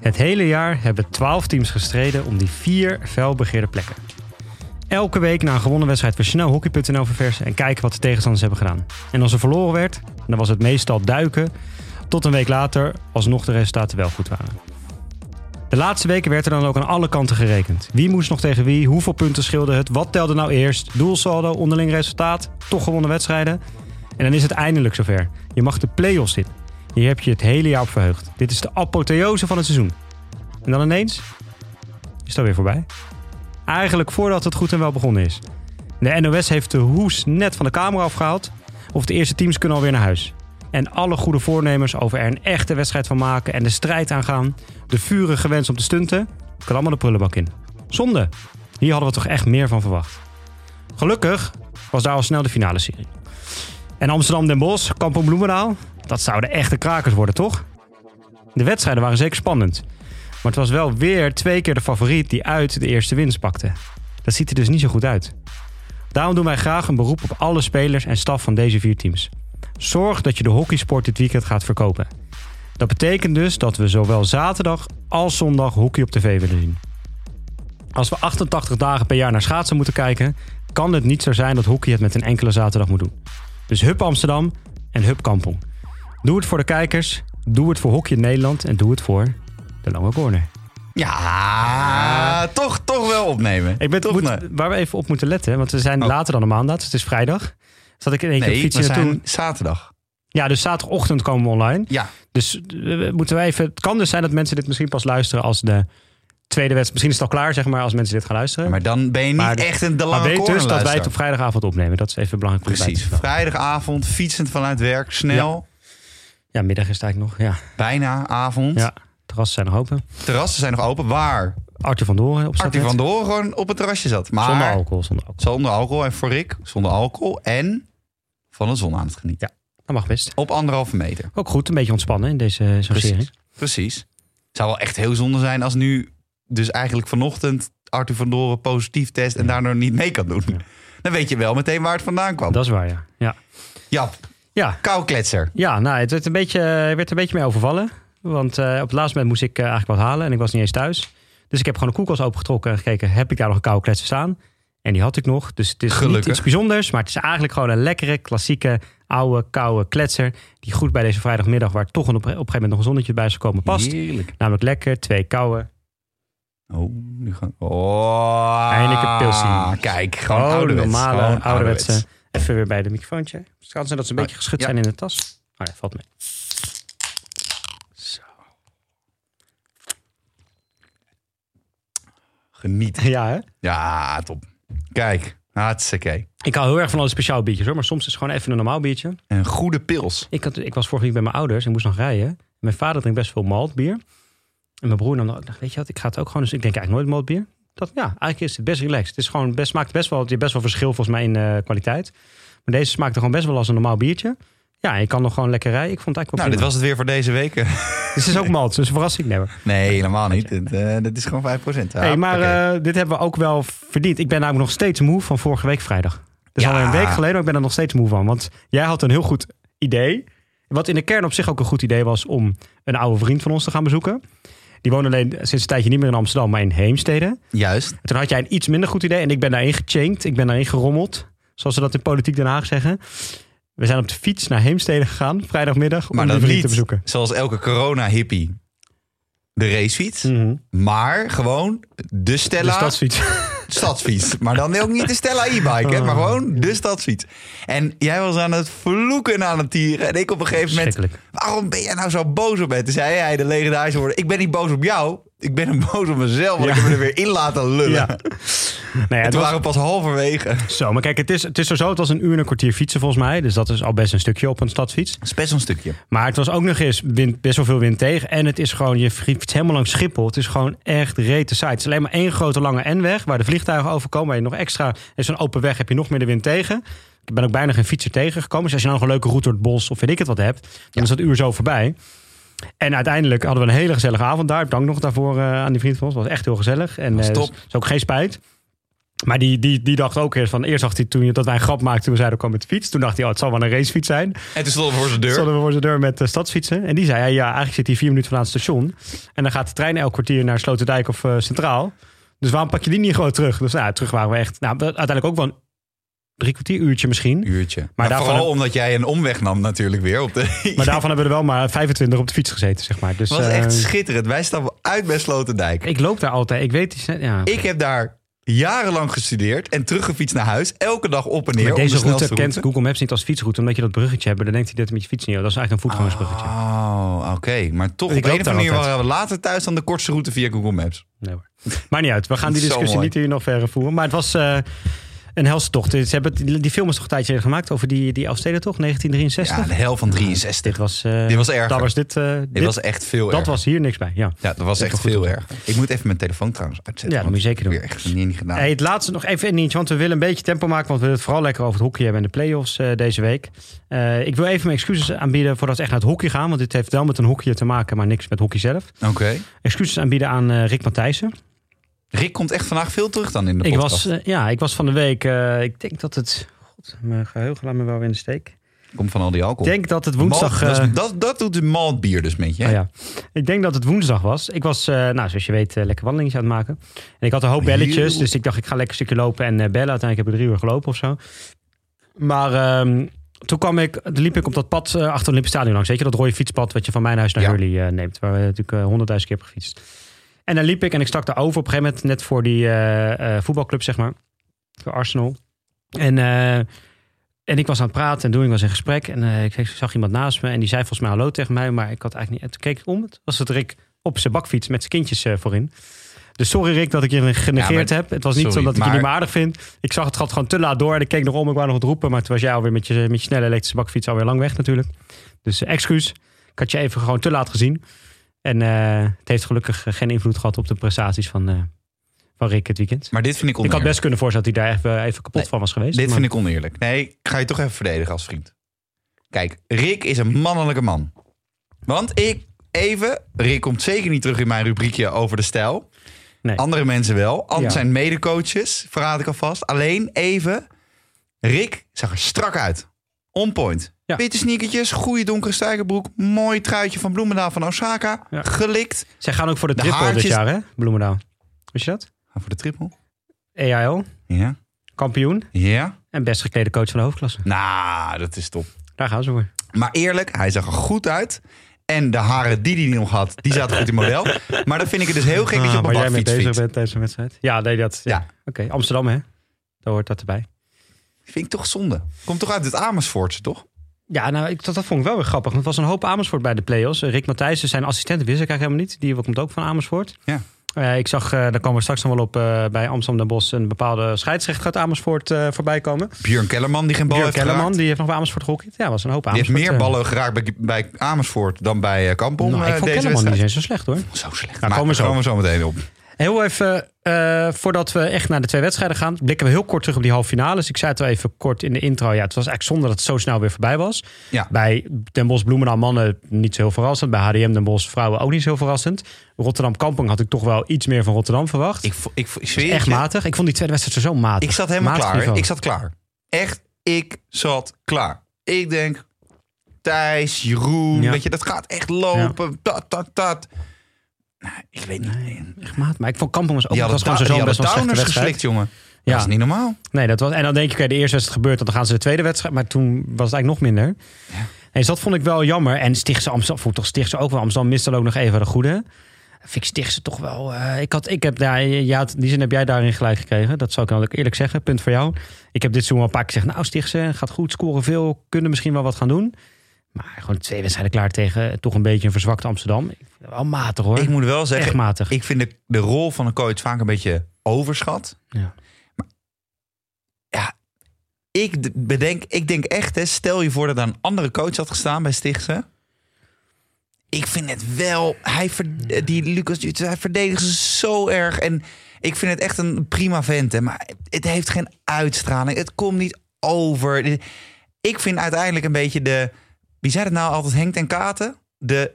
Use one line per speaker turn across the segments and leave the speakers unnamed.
Het hele jaar hebben 12 teams gestreden om die vier felbegeerde plekken. Elke week na een gewonnen wedstrijd van snel hockey.nl verversen en kijken wat de tegenstanders hebben gedaan. En als er verloren werd, dan was het meestal duiken, tot een week later alsnog de resultaten wel goed waren. De laatste weken werd er dan ook aan alle kanten gerekend. Wie moest nog tegen wie? Hoeveel punten scheelde het? Wat telde nou eerst? Doelsaldo, onderling resultaat, toch gewonnen wedstrijden? En dan is het eindelijk zover. Je mag de play-offs in. Hier heb je het hele jaar op verheugd. Dit is de apotheose van het seizoen. En dan ineens is het alweer voorbij. Eigenlijk voordat het goed en wel begonnen is. De NOS heeft de hoes net van de camera afgehaald. Of de eerste teams kunnen alweer naar huis. En alle goede voornemens over er een echte wedstrijd van maken en de strijd aangaan. De vurige wens om te stunten. Kan allemaal de prullenbak in. Zonde. Hier hadden we toch echt meer van verwacht. Gelukkig was daar al snel de finale serie. En Amsterdam Den Bosch, Kampong Bloemendaal. Dat zouden echte krakers worden, toch? De wedstrijden waren zeker spannend. Maar het was wel weer twee keer de favoriet die uit de eerste winst pakte. Dat ziet er dus niet zo goed uit. Daarom doen wij graag een beroep op alle spelers en staf van deze vier teams. Zorg dat je de hockeysport dit weekend gaat verkopen. Dat betekent dus dat we zowel zaterdag als zondag hockey op tv willen zien. Als we 88 dagen per jaar naar schaatsen moeten kijken, kan het niet zo zijn dat hockey het met een enkele zaterdag moet doen. Dus Hup Amsterdam en Hup Kampong. Doe het voor de kijkers, doe het voor hockey in Nederland en doe het voor de lange corner.
Ja, toch, toch wel opnemen.
Ik ben
toch
moet, waar we even op moeten letten, want we zijn
Oh.
later dan de maandag, dus het is vrijdag. Zat ik in één keer op naartoe.
zijn zaterdag.
Ja, dus zaterdagochtend komen we online.
Ja,
Dus eh, moeten wij even. Het kan dus zijn dat mensen dit misschien pas luisteren als de tweede wedstrijd. Misschien is het al klaar, zeg maar, als mensen dit gaan luisteren.
maar dan ben je niet
Maar-
echt een de
maar
lange
weet dus dat wij het op vrijdagavond opnemen. Dat is even belangrijk voor
Precies. Vrijdagavond, fietsend vanuit werk, snel.
Ja, middag is het eigenlijk nog. Ja,
Bijna avond.
ja. terrassen zijn nog open.
Terrassen zijn nog open. Waar
Arthur van Doren op
Artie
straat.
van Doren gewoon op het terrasje zat. Maar
Zonder alcohol, zonder alcohol.
Zonder alcohol. En voor Rick zonder alcohol. En van de zon aan het genieten.
Dat mag best.
Op anderhalve meter.
Ook goed, een beetje ontspannen in deze zo'n serie.
Precies. Het zou wel echt heel zonde zijn als nu dus eigenlijk vanochtend Arthur van Doren positief test en daardoor niet mee kan doen. Dan weet je wel meteen waar het vandaan kwam.
Dat is waar, ja. Ja,
Ja,
ja.
koukletser.
ja nou, het werd een beetje, er werd een beetje mee overvallen. Want eh, op het laatste moment moest ik eh, eigenlijk wat halen en ik was niet eens thuis. Dus ik heb gewoon een koelkast opengetrokken en gekeken, heb ik daar nog een koude kletser staan? En die had ik nog. Dus het is niet
Gelukkig.
iets bijzonders, maar het is eigenlijk gewoon een lekkere, klassieke, oude, koude kletser. Die goed bij deze vrijdagmiddag, waar toch een, op, op een gegeven moment nog een zonnetje bij zou komen, past.
Heerlijk.
Namelijk lekker, twee koude.
Oh, nu gaan... Oh.
Heineken Pilsie.
Kijk, gewoon
Gewoon
ouderwets.
normale,
Gewoon
ouderwetse. Even weer bij de microfoontje. Het kan zijn dat ze een beetje geschud
Ja.
zijn in de tas. Oh ja, valt mee. Zo.
Geniet.
Ja, hè?
Ja, top. Kijk, hartstikke.
Ik hou heel erg van alle speciaal biertjes hoor. Maar soms is het gewoon even een normaal biertje.
Een goede pils.
Ik, had, ik was vorige week bij mijn ouders en moest nog rijden. Mijn vader drinkt best veel maltbier. En mijn broer nam dan dacht, weet je wat, ik ga het ook gewoon. Dus ik denk eigenlijk nooit maltbier. Dat, ja, eigenlijk is het best relaxed. Het is gewoon best, smaakt best wel, best wel verschil volgens mij in eh, kwaliteit. Maar deze smaakte gewoon best wel als een normaal biertje. Ja, je kan nog gewoon lekker rijden. Ik vond het
Nou,
eigenlijk
dit
wel
was het weer voor deze week.
Dit is ook malt, dus verrassing never.
Nee, helemaal niet. Dit, eh, dit is gewoon 5%. Ja,
hey, maar
oké.
eh, dit hebben we ook wel verdiend. Ik ben namelijk nog steeds moe van vorige week vrijdag. Dat is
Ja.
alweer een week geleden, maar ik ben er nog steeds moe van. Want jij had een heel goed idee. Wat in de kern op zich ook een goed idee was om een oude vriend van ons te gaan bezoeken. Die woont alleen sinds een tijdje niet meer in Amsterdam, maar in Heemstede.
Juist.
En toen had jij een iets minder goed idee en ik ben daarin gechankt. Ik ben daarin gerommeld, zoals ze dat in Politiek Den Haag zeggen. We zijn op de fiets naar Heemstede gegaan, vrijdagmiddag, om
Maar
vriend
niet
te bezoeken.
zoals elke corona-hippie de racefiets.
Mhm.
Maar gewoon de Stella
De stadsfiets.
stadsfiets. Maar dan ook niet de Stella e-bike, hè, maar
Oh.
gewoon de stadsfiets. En jij was aan het vloeken en aan het tieren. En ik op een gegeven moment... Waarom ben jij nou zo boos op me? Toen zei hij de legendarische woorden... Ik ben niet boos op jou. Ik ben boos op mezelf. Want
Ja.
ik heb me er weer in laten lullen.
Ja. Nou ja,
toen
was-
waren we pas halverwege.
Zo, maar kijk, het is, het is zo, het was een uur en een kwartier fietsen volgens mij. Dus dat is al best een stukje op een stadsfiets.
Dat is best een stukje.
Maar het was ook nog eens wind, best wel veel wind tegen. En het is gewoon, je fietst helemaal langs Schiphol. Het is gewoon echt rete saai. Het is alleen maar één grote lange N-weg waar de vliegtuigen overkomen. Waar je nog extra, is zo'n open weg, heb je nog meer de wind tegen. Ik ben ook bijna geen fietser tegengekomen. Dus als je nou nog een leuke route door het bos of weet ik het wat hebt, dan is dat uur zo voorbij. En uiteindelijk hadden we een hele gezellige avond daar. Dank nog daarvoor eh, aan die vriend van ons. Het was echt heel gezellig. En dus is ook geen spijt. Maar die, die, die dacht ook eerst van... Eerst dacht hij toen dat wij een grap maakten toen we zeiden kom met de fiets. Toen dacht hij, oh, het zal wel een racefiets zijn.
En toen stonden we voor zijn deur.
Stonden we voor zijn deur met de stadsfietsen. En die zei, ja, ja, eigenlijk zit hij vier minuten van aan het station. En dan gaat de trein elk kwartier naar Sloterdijk of eh, Centraal. Dus waarom pak je die niet gewoon terug? Dus nou, terug waren we echt... Nou, we- uiteindelijk ook wel een drie kwartier uurtje misschien.
Uurtje. Maar,
Maar daarvan
vooral
heb-
omdat jij een omweg nam natuurlijk weer. Op de...
Maar daarvan hebben we er wel maar 25 op de fiets gezeten, zeg maar. Dus,
was
eh,
echt schitterend. Wij stappen uit bij Sloterdijk.
ik loop daar altijd. Ik weet... Ja.
Ik heb daar jarenlang gestudeerd en teruggefietst naar huis. Elke dag op en neer.
Maar
op de
deze route kent Google Maps niet als fietsroute. Omdat je dat bruggetje hebt. Dan denkt hij dat het met je fiets niet. Dat is eigenlijk een voetgangersbruggetje.
Oh, oké. Maar toch
Ik
op een of andere manier we later thuis dan de kortste route via Google Maps.
Nee hoor. Maar niet uit. We gaan die discussie niet hier nog verder voeren. Maar het was eh, een helse tocht. Ze hebben het- die, film is toch een tijdje gemaakt over die, die Elfstedentocht, 1963?
Ja, de hel van 63.
Dit was, eh,
Dit was.
Dat was dit. eh,
Dit
dit-
was echt veel
dat
erger.
was hier niks bij. Ja.
Ja, dat was echt veel erger. Ik moet even mijn telefoon trouwens uitzetten.
Ja, dat moet je zeker doen.
heb Weer echt niet gedaan.
Hey, het laatste nog even niet, want we willen een beetje tempo maken, want we willen het vooral lekker over het hockey hebben en de play-offs eh, deze week. Ik wil even mijn excuses aanbieden voordat we echt naar het hockey gaan, want dit heeft wel met een hockey te maken, maar niks met hockey zelf.
Oké.
Excuses aanbieden aan Rick Matthijssen.
Rick komt echt vandaag veel terug dan in de
Ik
podcast.
was, eh, ja, ik was van de week, eh, ik denk dat het, god, mijn geheugen laat me wel weer in de steek.
Komt van al die
Ik
alcohol.
denk dat het woensdag...
Malt- dat,
eh,
is- dat, dat doet de maltbier dus met je.
Oh ja. Ik denk dat het woensdag was. Ik was, nou, zoals je weet, lekker wandelingetje aan het maken. En ik had een hoop belletjes,
Heel.
dus ik dacht ik ga lekker een stukje lopen en bellen. Uiteindelijk heb ik drie uur gelopen of zo. Maar ehm, toen kwam ik, liep ik op dat pad achter het Olympisch Stadion langs. Weet je, dat rode fietspad wat je van mijn huis naar
Ja.
Eh, neemt. Waar we natuurlijk honderdduizend keer hebben gefietst. En dan liep ik en ik stak daar over op een gegeven moment, net voor die eh, eh, voetbalclub, zeg maar. Voor Arsenal. En, eh, en ik was aan het praten en doen, ik was in gesprek. En ik zag iemand naast me en die zei volgens mij hallo tegen mij. Maar ik had eigenlijk niet. En toen keek ik om. Het was het Rick op zijn bakfiets met zijn kindjes voorin. Dus sorry Rick dat ik je genegeerd
Ja, maar-
heb. Het was niet
sorry,
zo dat ik je
maar-
niet meer aardig vind. Ik zag het gat gewoon te laat door. En ik keek nog om, ik wou nog wat roepen. Maar toen was jij alweer met je, met je snelle elektrische bakfiets alweer lang weg natuurlijk. Dus excuus. Ik had je even gewoon te laat gezien. En eh, het heeft gelukkig eh, geen invloed gehad op de prestaties van, eh, van Rick het weekend.
Maar dit vind ik
Ik
oneerlijk.
had best kunnen voorstellen dat hij daar even, even kapot
Nee,
van was geweest.
Dit
maar-
vind ik oneerlijk. Nee, ik ga je toch even verdedigen als vriend. Kijk, Rick is een mannelijke man. Want ik, even, Rick komt zeker niet terug in mijn rubriekje over de stijl.
Nee.
Andere mensen wel. Al
Ja.
zijn medecoaches, verraad ik alvast. Alleen even, Rick zag er strak uit. On point.
Ja.
Witte sneakertjes, goede donkere stijgerbroek, mooi truitje van Bloemendaal van Osaka,
Ja.
gelikt.
Zij gaan ook voor de
De
triple dit jaar, hè? Bloemendaal. Wist je dat?
Ga voor de triple.
EAL,
Ja.
kampioen
Ja.
en best geklede coach van de hoofdklasse.
Nou, dat is top.
Daar gaan ze voor.
Maar eerlijk, hij zag er goed uit. En de haren die hij nog had, die zaten goed in model. Maar dan vind ik het dus heel gek dat je op
Ah,
een
waar jij mee
bakfiets
bezig bent tijdens een wedstrijd. Ja, nee, dat. Ja.
Ja.
Oké, Amsterdam, hè? Daar hoort dat erbij.
Vind ik toch zonde. Komt toch uit het Amersfoortse, toch?
Ja, nou, ik, dat, dat vond ik wel weer grappig. Want het was een hoop Amersfoort bij de play-offs. Rick Matthijssen, zijn assistent, wist ik eigenlijk helemaal niet. Die komt ook van Amersfoort.
Ja.
Eh, ik zag, eh, daar komen we straks nog wel op, eh, bij Amsterdam Den Bosch... een bepaalde scheidsrechter uit Amersfoort voorbij komen.
Björn Kellerman, die geen bal
Björn
heeft
Kellerman,
geraakt.
die heeft nog bij Amersfoort gehockeyd. Ja, was een hoop
Die heeft
Amersfoort.
meer ballen geraakt bij, bij Amersfoort dan bij Kampong.
Nou, ik vond
deze
Kellerman niet
wedstrijd.
zo slecht, hoor.
Zo slecht.
Nou, komen zo.
komen we zo meteen op.
Heel even, eh, voordat we echt naar de twee wedstrijden gaan, blikken we heel kort terug op die halve finales. Ik zei het al even kort in de intro. Ja, het was eigenlijk zonde dat het zo snel weer voorbij was.
Ja.
Bij Den Bosch Bloemendaal mannen niet zo heel verrassend. Bij HDM Den Bosch vrouwen ook niet zo heel verrassend. Rotterdam Kampong had ik toch wel iets meer van Rotterdam verwacht.
Ik, ik, ik zweer
Echt
je,
matig. Ik vond die tweede wedstrijd zo matig.
Ik zat helemaal
Matig
klaar.
niveau.
Ik zat klaar. Echt, ik zat klaar. Ik denk, Thijs, Jeroen,
Ja.
weet je, dat gaat echt lopen. Dat, dat, dat. Nou, ik weet niet.
Echt matig. Maar ik vond Kampong was ook
Die
het was gewoon zo best wel een slechte
geslikt, jongen.
Ja.
Dat is niet normaal.
Nee, dat was, en dan denk je, oké, de eerste wedstrijd gebeurt, dat, dan gaan ze de tweede wedstrijd. Maar toen was het eigenlijk nog minder.
Ja.
Nee, dus dat vond ik wel jammer. En Stichtse Amsterdam, ik toch Stichtse ook wel. Amsterdam miste ook nog even de goede. Vind ik Stichtse toch wel... eh, ik, had, ik heb daar, ja, in die zin heb jij daarin gelijk gekregen. Dat zou ik dan ook eerlijk zeggen. Punt voor jou. Ik heb dit seizoen wel een paar keer gezegd. Nou, Stichtse gaat goed, scoren veel. Kunnen misschien wel wat gaan doen. Maar gewoon twee wedstrijden klaar tegen eh, toch een beetje een verzwakte Amsterdam. Wel matig hoor.
Ik moet wel
Echt
zeggen,
matig.
ik vind de, de rol van een coach vaak een beetje overschat.
Ja.
Ja, ik bedenk, ik denk echt, hè, stel je voor dat er een andere coach had gestaan bij Stichtse. Ik vind het wel, hij ver- die Lucas hij verdedigt ze zo erg. En ik vind het echt een prima vent, hè, maar het heeft geen uitstraling. Het komt niet over. Ik vind uiteindelijk een beetje de, wie zei het nou altijd, Henk en Katen? De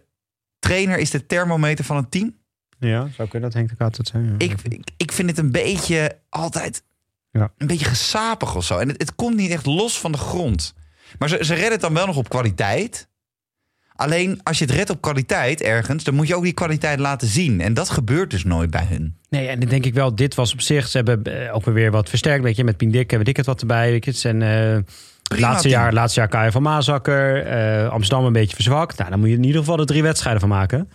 trainer is de thermometer van het team.
Ja, zou kunnen dat Henk de Kaat het zijn. ja.
Ik, ik, ik vind het een beetje altijd
Ja.
een beetje gesapig of zo. En het, het komt niet echt los van de grond. Maar ze, ze redden het dan wel nog op kwaliteit. Alleen als je het redt op kwaliteit ergens, dan moet je ook die kwaliteit laten zien. En dat gebeurt dus nooit bij hun.
Nee, en dan denk ik wel, dit was op zich... Ze hebben eh, ook weer wat versterkt. Weet je, met Pindik hebben ik het wat erbij. Weet je, het zijn... eh, laatste
team.
jaar, laatste jaar Kaya van Maasakker. eh, Amsterdam een beetje verzwakt. Nou, dan moet je in ieder geval de drie wedstrijden van maken.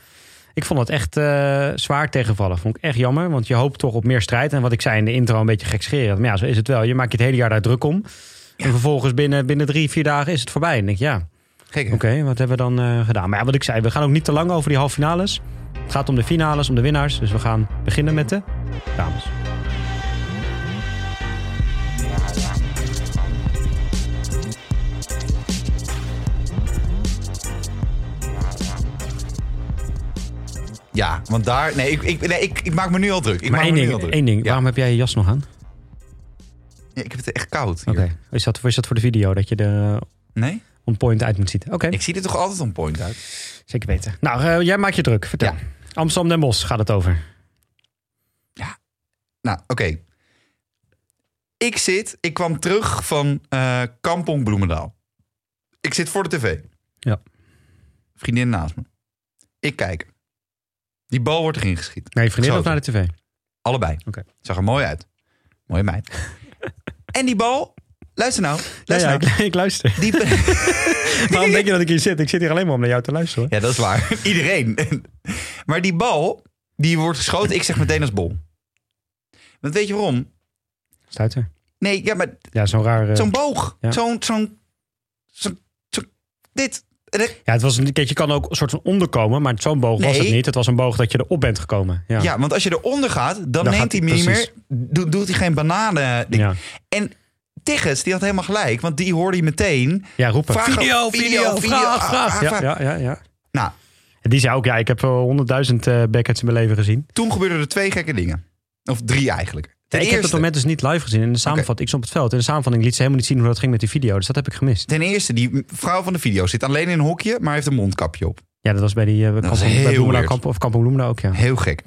Ik vond het echt eh, zwaar tegenvallen. Vond ik echt jammer, want je hoopt toch op meer strijd. En wat ik zei in de intro, een beetje gekscherend. Maar ja, zo is het wel. Je maakt je het hele jaar daar druk om. En vervolgens binnen, binnen drie, vier dagen is het voorbij. En dan denk ik, ja, oké, wat hebben we dan eh, gedaan? Maar ja, wat ik zei, we gaan ook niet te lang over die halve finales. Het gaat om de finales, om de winnaars. Dus we gaan beginnen met de dames.
Ja, want daar... Nee, ik, ik, nee, ik, ik maak me nu al druk. Ik
maar
maak
één
me nu
ding,
al druk.
één ding.
Ja.
waarom heb jij je jas nog aan?
Ja, ik heb het echt koud.
Oké, is, dat, is dat voor de video dat je er eh,
Nee?
on point uit moet zitten? Oké,
Ik zie er toch altijd on point uit?
zeker weten. Nou, eh, jij maakt je druk. Vertel.
Ja.
Amsterdam Den Bosch gaat het over.
Nou, oké. Ik zit... Ik kwam terug van eh Kampong Bloemendaal. Ik zit voor de tv.
Ja.
Vriendin naast me. Ik kijk. Die bal wordt erin geschiet.
Nee, je vriendin of naar de tv?
Allebei.
Oké.
Zag er mooi uit. Mooie meid. en die bal... Luister nou. Luister
ja,
nou.
ik, ik luister.
Die,
Waarom denk je dat ik hier zit? Ik zit hier alleen maar om naar jou te luisteren. hoor.
Ja, dat is waar. Iedereen. maar die bal, die wordt geschoten. Ik zeg meteen als bol. Want weet je waarom?
Stuiter.
Nee, ja, maar
Ja, zo'n raar...
zo'n boog.
ja.
Zo'n, zo'n, zo'n, zo- dit.
Ja, het was een, kijk, je kan ook een soort van onderkomen, maar zo'n boog was het niet. Het was een boog dat je erop bent gekomen. Ja.
Ja. want als je eronder gaat, dan,
Dan
neemt hij
hij-
niet meer, do- doet hij geen bananen.
Ja.
En Tigges, die had helemaal gelijk, want die hoorde je meteen.
ja, roepen.
Vraag-
video,
video,
video,
video,
vraag,
ah,
vraag.
ah,
Ja, ja, ja, ja.
Nou,
En die zei ook, ja, ik heb wel honderdduizend eh Beckett's in mijn leven gezien.
toen gebeurden er twee gekke dingen. Of drie eigenlijk. Ten
ik heb
eerste,
het moment dus niet live gezien. In de samenvatting, ik stond op het veld. In de samenvatting liet ze helemaal niet zien hoe dat ging met die video. Dus dat heb ik gemist.
ten eerste, die vrouw van de video zit alleen in een hokje, maar heeft een mondkapje op.
Ja, dat was bij die uh,
was heel
bij. Kamp, of ook, ja.
Heel gek.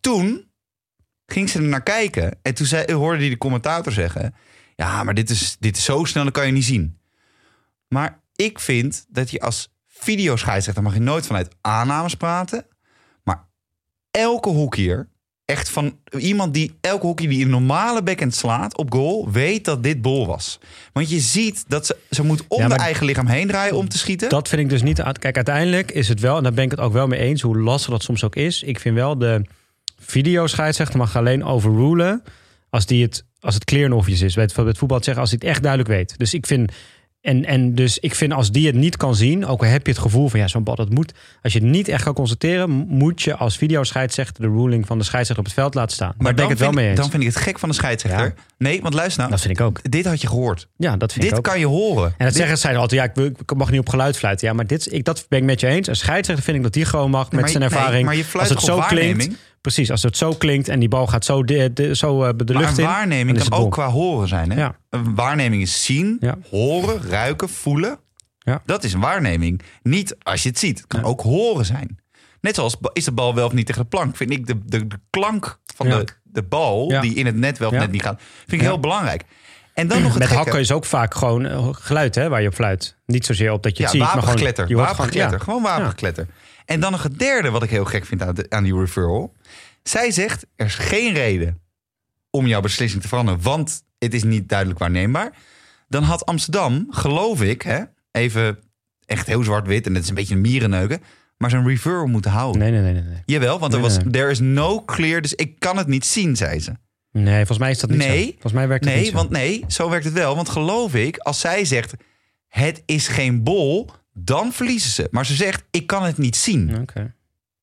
Toen ging ze er naar kijken. En toen zei, hoorde hij de commentator zeggen... Ja, maar dit is, dit is zo snel, dat kan je niet zien. Maar ik vind dat je als videoscheidsrechter... mag je nooit vanuit aannames praten. Maar elke hoekier... Echt van iemand die elke hockey die een normale backhand slaat op goal, weet dat dit bol was. Want je ziet dat ze, ze moet om
Ja,
de eigen lichaam heen draaien om te schieten.
Dat vind ik dus niet. Kijk, uiteindelijk is het wel, en daar ben ik het ook wel mee eens, hoe lastig dat soms ook is. Ik vind wel de videoscheidsrechter mag alleen overrulen als, die het, als het clear obvious is. Weet, het voetbal te zeggen, als hij het echt duidelijk weet. Dus ik vind. En, en dus ik vind als die het niet kan zien, ook al heb je het gevoel van ja, zo'n bal dat moet. Als je het niet echt kan constateren, moet je als videoscheidsrechter de ruling van de scheidsrechter op het veld laten staan. Maar, ik het wel mee eens.
dan vind ik het gek van de scheidsrechter.
Ja.
Nee, want luister nou.
dat vind ik ook.
Dit had je gehoord.
Ja, dat vind ik
Dit
ook.
kan je horen.
En dat
Dit-
zeggen zij altijd, ja, ik, ik mag niet op geluid fluiten. Ja, maar dit, ik, dat ben ik met je eens. Een scheidsrechter vind ik dat die gewoon mag met
maar-
zijn
nee,
ervaring.
maar je fluit
als het zo klinkt,
waarneming?
Precies, als het zo klinkt en die bal gaat zo, de, de- zo eh, de
Maar
lucht
een
in.
waarneming kan ook qua horen zijn. Hè?
Ja.
Een waarneming is zien,
Ja.
horen, ruiken, voelen.
Ja.
Dat is een waarneming. Niet als je het ziet. Het kan ook horen zijn. Net zoals is de bal wel of niet tegen de plank. Vind ik de, de, de klank van de, de bal die in het net wel of net niet gaat. Vind ik heel belangrijk. En dan nog het
Met
gekke.
hakken is ook vaak gewoon eh, geluid hè, waar je op fluit. Niet zozeer op dat je
Ja,
het ziet, maar gewoon...
wapengekletter.
je hoort gewoon-
wapengekletter. En dan nog het derde wat ik heel gek vind aan, de- aan die referral. Zij zegt, er is geen reden om jouw beslissing te veranderen, want het is niet duidelijk waarneembaar. Dan had Amsterdam, geloof ik, hè, even echt heel zwart-wit en het is een beetje een mierenneuken, maar zo'n referral moeten houden.
Nee, nee, nee, nee. nee.
Jawel, want er was,
nee.
there is no clear, dus ik kan het niet zien, zei ze.
Nee, volgens mij is dat niet
Nee.
zo. Volgens mij werkt het
Nee,
niet zo.
want nee, zo werkt het wel. Want geloof ik, als zij zegt, het is geen bol, dan verliezen ze. Maar ze zegt, ik kan het niet zien.
Oké.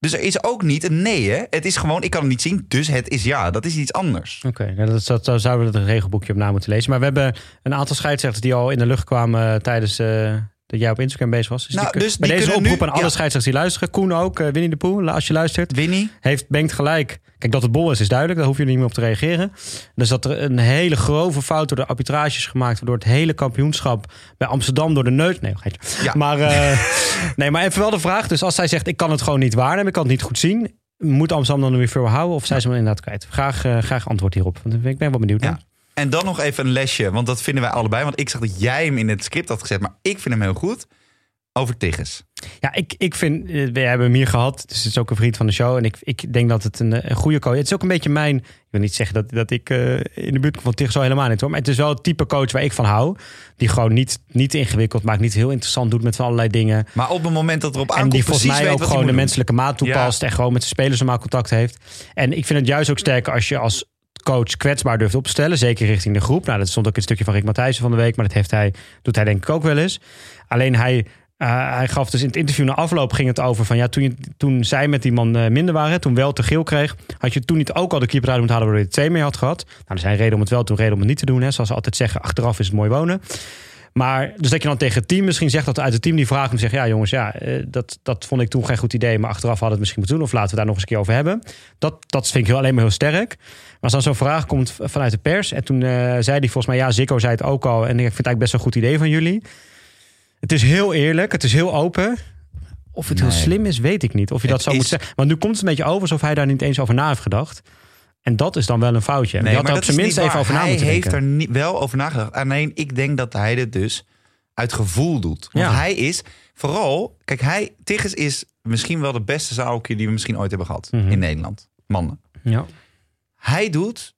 Dus er is ook niet een nee, hè? Het is gewoon, ik kan het niet zien, dus het is ja. Dat is iets anders.
Oké, nou, dat, dat, daar zouden we het regelboekje op na moeten lezen. Maar we hebben een aantal scheidsrechters die al in de lucht kwamen eh, tijdens eh, dat jij op Instagram bezig was.
Nou,
die,
dus
bij
die
deze oproep
nu-
aan alle
ja.
scheidsrechters die luisteren. Koen ook, eh, Winnie de Poel, als je luistert.
Winnie?
Heeft Bengt gelijk. Kijk, dat het bol is, is duidelijk. Daar hoef je niet meer op te reageren. Dus dat er een hele grove fout door de arbitrage is gemaakt... waardoor het hele kampioenschap bij Amsterdam door de neus... Nee.
Ja.
Maar, eh, nee, maar even wel de vraag. Dus als zij zegt, ik kan het gewoon niet waarnemen... ik kan het niet goed zien... moet Amsterdam dan een referral houden... of zijn ze hem inderdaad kwijt? Graag, eh, graag antwoord hierop. Want ik ben wel benieuwd.
Ja. En dan nog even een lesje, want dat vinden wij allebei. Want ik zag dat jij hem in het script had gezet, maar ik vind hem heel goed. Over Tigges.
Ja, ik, ik vind, eh, we hebben hem hier gehad. Dus het is ook een vriend van de show. En ik, ik denk dat het een, een goede coach is. Het is ook een beetje mijn. Ik wil niet zeggen dat, dat ik eh, in de buurt kom van Tig zo helemaal niet hoor. Maar het is wel het type coach waar ik van hou. Die gewoon niet, niet ingewikkeld maakt, niet heel interessant doet met van allerlei dingen.
Maar op het moment dat erop
En
aankomt,
die volgens mij ook gewoon de menselijke maat toepast. En gewoon met de spelers normaal contact heeft. En ik vind het juist ook sterker als je als coach kwetsbaar durft op te stellen. Zeker richting de groep. Nou, dat stond ook een stukje van Rick Matthijssen van de week. Maar dat heeft hij, doet hij denk ik ook wel eens. Alleen hij, eh, hij gaf dus in het interview na afloop ging het over van ja, toen, je, toen zij met die man eh, minder waren, toen wel te geel kreeg, had je toen niet ook al de keeper uit moeten halen waardoor je twee meer had gehad. Nou, er zijn reden om het wel te doen, reden om het niet te doen. Hè. Zoals ze altijd zeggen, achteraf is het mooi wonen. Maar dus dat je dan tegen het team misschien zegt dat uit het team die vraagt en zegt: Ja, jongens, ja, eh, dat, dat vond ik toen geen goed idee, maar achteraf hadden het misschien moeten doen. Of laten we daar nog eens een keer over hebben. Dat, dat vind ik heel, alleen maar heel sterk. Maar als dan zo'n vraag komt vanuit de pers. En toen zei hij volgens mij: Ja, Zico zei het ook al. En ik vind het eigenlijk best een goed idee van jullie. Het is heel eerlijk, het is heel open. Of het heel slim is, weet ik niet. Of je dat
Het
zo moet
is-
zeggen. Want nu komt het een beetje over alsof hij daar niet eens over na heeft gedacht. En dat is dan wel een foutje.
Nee,
je had er op zijn minst even over na
Hij
moeten
heeft er niet, wel over nagedacht. Alleen ik denk dat hij dit dus uit gevoel doet. Want
Ja.
hij is vooral... Kijk, hij, Tigges is misschien wel de beste zaalhockey die we misschien ooit hebben gehad
Mhm.
in Nederland. Mannen.
Ja.
Hij doet...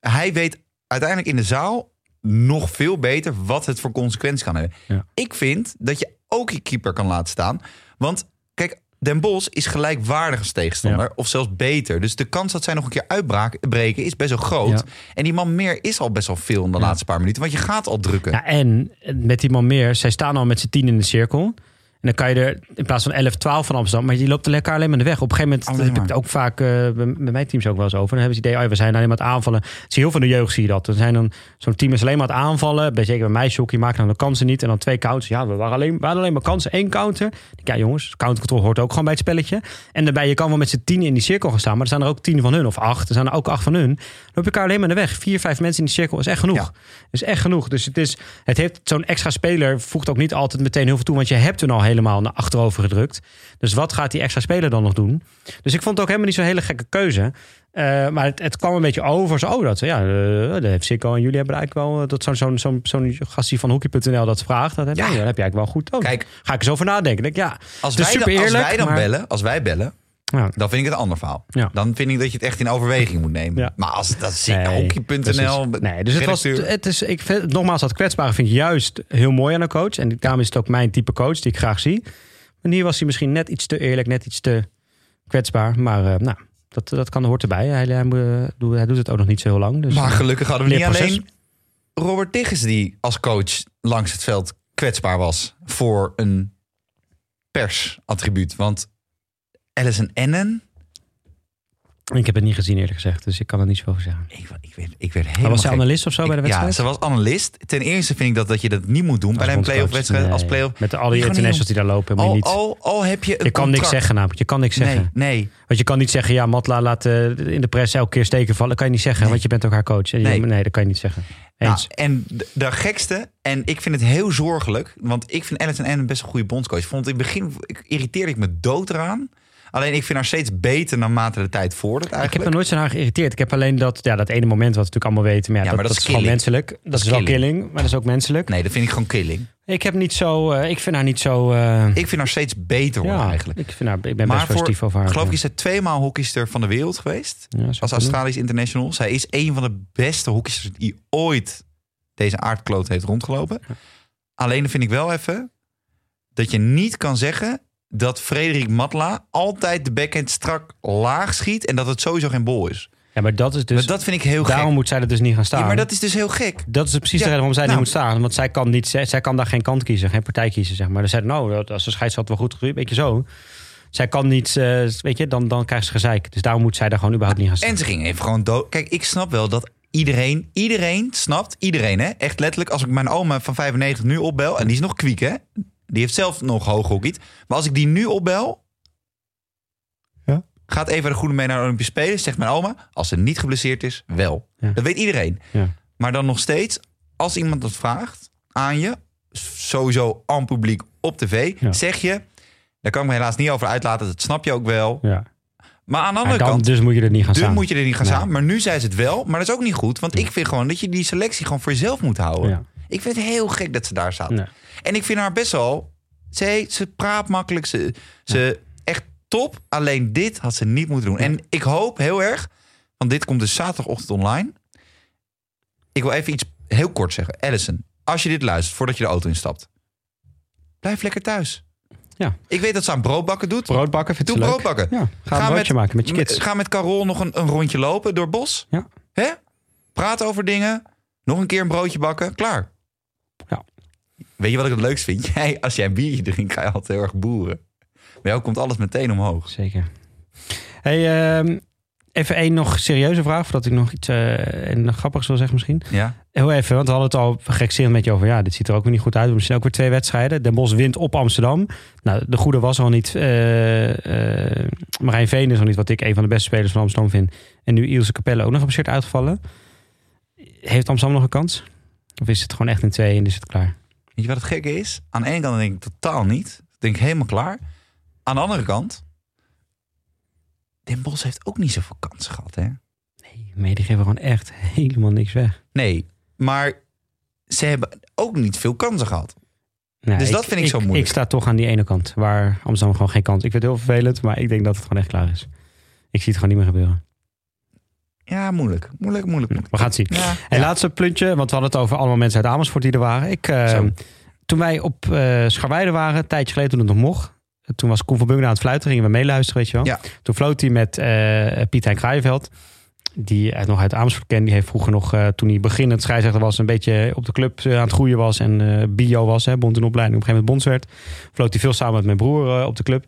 Hij weet uiteindelijk in de zaal nog veel beter wat het voor consequenties kan hebben.
Ja.
Ik vind dat je ook je keeper kan laten staan. Want kijk, Den Bos is gelijkwaardig als tegenstander. Of zelfs beter. Dus de kans dat zij nog een keer uitbreken is best wel groot.
Ja.
En die man meer is al best wel veel in de laatste paar minuten. Want je gaat al drukken.
Ja, en met die man meer, zij staan al met z'n tien in de cirkel. En dan kan je er in plaats van 11, 12 van Amsterdam, maar je loopt er lekker alleen maar in de weg. Op een gegeven moment heb ik het ook vaak eh, bij, bij mijn teams ook wel eens over. Dan hebben ze het idee, oh, we zijn alleen maar aan het aanvallen. Zie heel veel de jeugd zie je dat. Er zijn dan zo'n team is alleen maar aan het aanvallen. Bij zeker bij mij hockey maken dan de kansen niet en dan twee counters. Ja, we waren alleen, we hadden alleen maar kansen, één counter. Ja, jongens, countercontrol hoort ook gewoon bij het spelletje. En daarbij je kan wel met z'n tien in die cirkel gaan staan, maar er zijn er ook tien van hun of acht. Er zijn er ook acht van hun. Dan loop je elkaar alleen maar in de weg. Vier, vijf mensen in die cirkel is echt genoeg.
Ja.
is echt genoeg. Dus het, is, het heeft zo'n extra speler voegt ook niet altijd meteen heel veel toe. Want je hebt hem al helemaal naar achterover gedrukt. Dus wat gaat die extra speler dan nog doen? Dus ik vond het ook helemaal niet zo'n hele gekke keuze. Eh, maar het, het kwam een beetje over. Zo, oh, dat, ja, eh, dat heeft Sikko en jullie hebben eigenlijk wel... eh, Dat zo'n zo'n zo'n zo'n gastie van hockey.nl dat vraagt. Dat heb,
Ja.
dat heb je eigenlijk wel goed.
Kijk,
Ga ik eens over nadenken. Denk, ja,
als wij, als wij dan
maar-
bellen, als wij bellen,
ja.
dan vind ik het een ander verhaal.
Ja.
Dan vind ik dat je het echt in overweging moet nemen.
Ja.
Maar als dat zit
Nee,
hockey.nl.
Nee, dus het was, het is, ik vind, nogmaals, dat kwetsbare vind ik juist heel mooi aan een coach. En daarom is het ook mijn type coach die ik graag zie. Maar hier was hij misschien net iets te eerlijk, net iets te kwetsbaar. Maar eh, nou, dat, dat kan hoort erbij. Hij, doet- hij doet het ook nog niet zo heel lang. Dus,
Maar
eh,
gelukkig hadden we niet alleen Robert Tigges die als coach langs het veld kwetsbaar was voor een persattribuut. Want Alison Ennen,
ik heb het niet gezien eerlijk gezegd, dus ik kan er niet zoveel over zeggen.
ik, ik, werd, ik werd
Maar
helemaal
was hij
gek.
analist of zo bij de
Ik- Ja,
wedstrijd?
ze was analist. Ten eerste vind ik dat, dat je dat niet moet doen bij een playoff wedstrijd. Als
Nee.
playoff.
Met al die internationals die daar lopen, moet je
Al,
niet...
al, al heb je een
je kan niks zeggen namelijk. Je kan niks zeggen.
Nee, nee.
Want je kan niet zeggen, ja, Matla laat eh, in de press elke keer steken vallen. Dat kan je niet zeggen,
Nee.
want je bent ook haar coach. En je-
Nee.
nee, dat kan je niet zeggen.
Nou, en de, de gekste, en ik vind het heel zorgelijk, want ik vind Alison Ennen best een goede bondscoach. Vond in het begin irriteerde ik me dood eraan. Alleen ik vind haar steeds beter naarmate de tijd vordert
Ik heb
eigenlijk.
er nooit zo naar geïrriteerd. Ik heb alleen dat, ja, dat ene moment wat we natuurlijk allemaal weten. Maar ja,
Ja,
dat,
maar
dat,
dat
is gewoon menselijk. Dat,
is
wel
killing.
maar dat is ook menselijk.
Nee, dat vind ik gewoon killing.
Ik heb niet zo, eh, ik vind haar niet zo. eh,
Ik vind haar steeds beter worden
ja,
eigenlijk.
Ik, vind haar, ik ben
Maar
best positief over haar.
geloof ik is zij tweemaal hockeyster van de wereld geweest. Als. Australisch international. Zij is een van de beste hockeysters die ooit deze aardkloot heeft rondgelopen. Alleen vind ik wel even dat je niet kan zeggen dat Frederik Matla altijd de backhand strak laag schiet en dat het sowieso geen bol is.
Ja, maar dat is dus.
maar dat vind ik heel
daarom
gek.
moet zij er dus niet gaan staan.
Ja, maar dat is dus heel gek.
Dat is precies
Ja,
de reden waarom zij
nou.
niet moet staan. Want zij kan, niet, zij, zij kan daar geen kant kiezen, geen partij kiezen, zeg maar. Dus zij, nou, als de scheidsrechter wel goed gebeurt, weet je zo. Zij kan niet, eh, weet je, dan, dan krijgt ze gezeik. Dus daarom moet zij daar gewoon überhaupt niet gaan staan.
En ze ging even gewoon dood. Kijk, ik snap wel dat iedereen, iedereen snapt, iedereen hè. Echt letterlijk, als ik mijn oma van 95 nu opbel, en die is nog kwiek hè. Die heeft zelf nog hoog hockeyd. Maar als ik die nu opbel,
Ja.
gaat even de goede mee naar de Olympische Spelen, zegt mijn oma, als ze niet geblesseerd is, wel.
Ja.
Dat weet iedereen.
Ja.
Maar dan nog steeds, als iemand dat vraagt aan je, sowieso aan publiek op tv, zeg je, daar kan ik me helaas niet over uitlaten, dat snap je ook wel.
Ja.
Maar aan de andere
dan,
kant,
dus moet je er niet gaan
dan
staan.
moet je er niet gaan
Nee.
staan. Maar nu zei ze het wel. Maar dat is ook niet goed. Want ik vind gewoon dat je die selectie gewoon voor jezelf moet houden.
Ja.
Ik vind het heel gek dat ze daar staat.
Nee.
En ik vind haar best wel... Ze, ze praat makkelijk. Ze, ze echt top. Alleen dit had ze niet moeten doen. En ik hoop heel erg... Want dit komt dus zaterdagochtend online. Ik wil even iets heel kort zeggen. Edison, als je dit luistert voordat je de auto instapt. Blijf lekker thuis.
Ja.
Ik weet dat ze aan broodbakken doet.
Broodbakken vindt
Doe broodbakken.
Ja, ga, een broodje maken met je kids.
Ga met Carol nog een, een rondje lopen door het bos.
Ja.
Hè? Praat over dingen. Nog een keer een broodje bakken. Klaar. Weet je wat ik het leukst vind? Jij, als jij een biertje drinkt, ga je altijd heel erg boeren. Bij jou komt alles meteen omhoog.
Zeker. Hey, ehm, even één nog serieuze vraag, voordat ik nog iets en nog grappigs wil zeggen misschien.
Ja?
Heel even, want we hadden het al gekserend met je over. Ja, dit ziet er ook weer niet goed uit. We zijn ook weer twee wedstrijden. Den Bosch wint op Amsterdam. Nou, de goede was al niet. eh Marijn Veen is al niet wat ik een van de beste spelers van Amsterdam vind. En nu Ilse Capelle ook nog geblesseerd uitgevallen. Heeft Amsterdam nog een kans? Of is het gewoon echt in twee en is het klaar?
Weet je wat het gekke is? Aan de ene kant denk ik totaal niet. Denk ik helemaal klaar. Aan de andere kant... Den Bos heeft ook niet zoveel kansen gehad, hè?
Nee, die geven gewoon echt helemaal niks weg.
Nee, maar ze hebben ook niet veel kansen gehad.
Nee,
Dus dat vind ik zo moeilijk.
Ik sta toch aan die ene kant, waar Amsterdam gewoon geen kans. Ik vind het heel vervelend, maar ik denk dat het gewoon echt klaar is. Ik zie het gewoon niet meer gebeuren.
Ja, moeilijk. Moeilijk, moeilijk, moeilijk.
We gaan het zien.
Ja,
En
ja.
laatste puntje, want we hadden het over allemaal mensen uit Amersfoort die er waren. Ik, eh, toen wij op eh Scharweide waren, een tijdje geleden toen het nog mocht. Toen was Koen van Bungen aan het fluiten, gingen we meeluisteren, weet je wel.
Ja.
Toen floot hij met eh Piet Hein Kraaienveld. Die nog uit Amersfoort kent. Die heeft vroeger nog, eh, toen hij beginnend scheidsrechter was, een beetje op de club eh, aan het groeien was. En eh, bio was, hè, bond in opleiding, op een gegeven moment bonds werd. Floot hij veel samen met mijn broer op de club.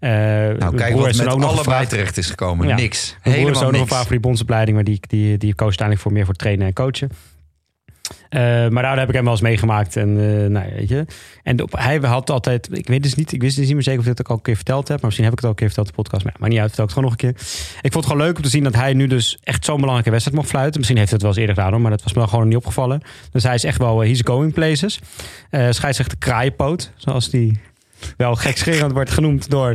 Nou, kijk wat met
ook
allebei terecht is gekomen.
Ja.
Niks.
mijn broer is
Helemaal
nog
niks.
gevraagd voor die bondsopleiding, maar die, die, die koos uiteindelijk voor meer voor trainen en coachen. Eh, maar daar heb ik hem wel eens meegemaakt. En, eh, nou, weet je. en op, hij had altijd, ik weet dus niet, ik wist dus niet meer zeker of ik dit ook al een keer verteld heb. Maar misschien heb ik het al een keer verteld in de podcast. Maar, niet uit, vertel het gewoon nog een keer. Ik vond het gewoon leuk om te zien dat hij nu dus echt zo'n belangrijke wedstrijd mocht fluiten. Misschien heeft het wel eens eerder gedaan, maar dat was me gewoon niet opgevallen. Dus hij is echt wel, eh, he's going places. Scheidsrechter Kraaienpoot, zoals die wel gekscherend wordt genoemd door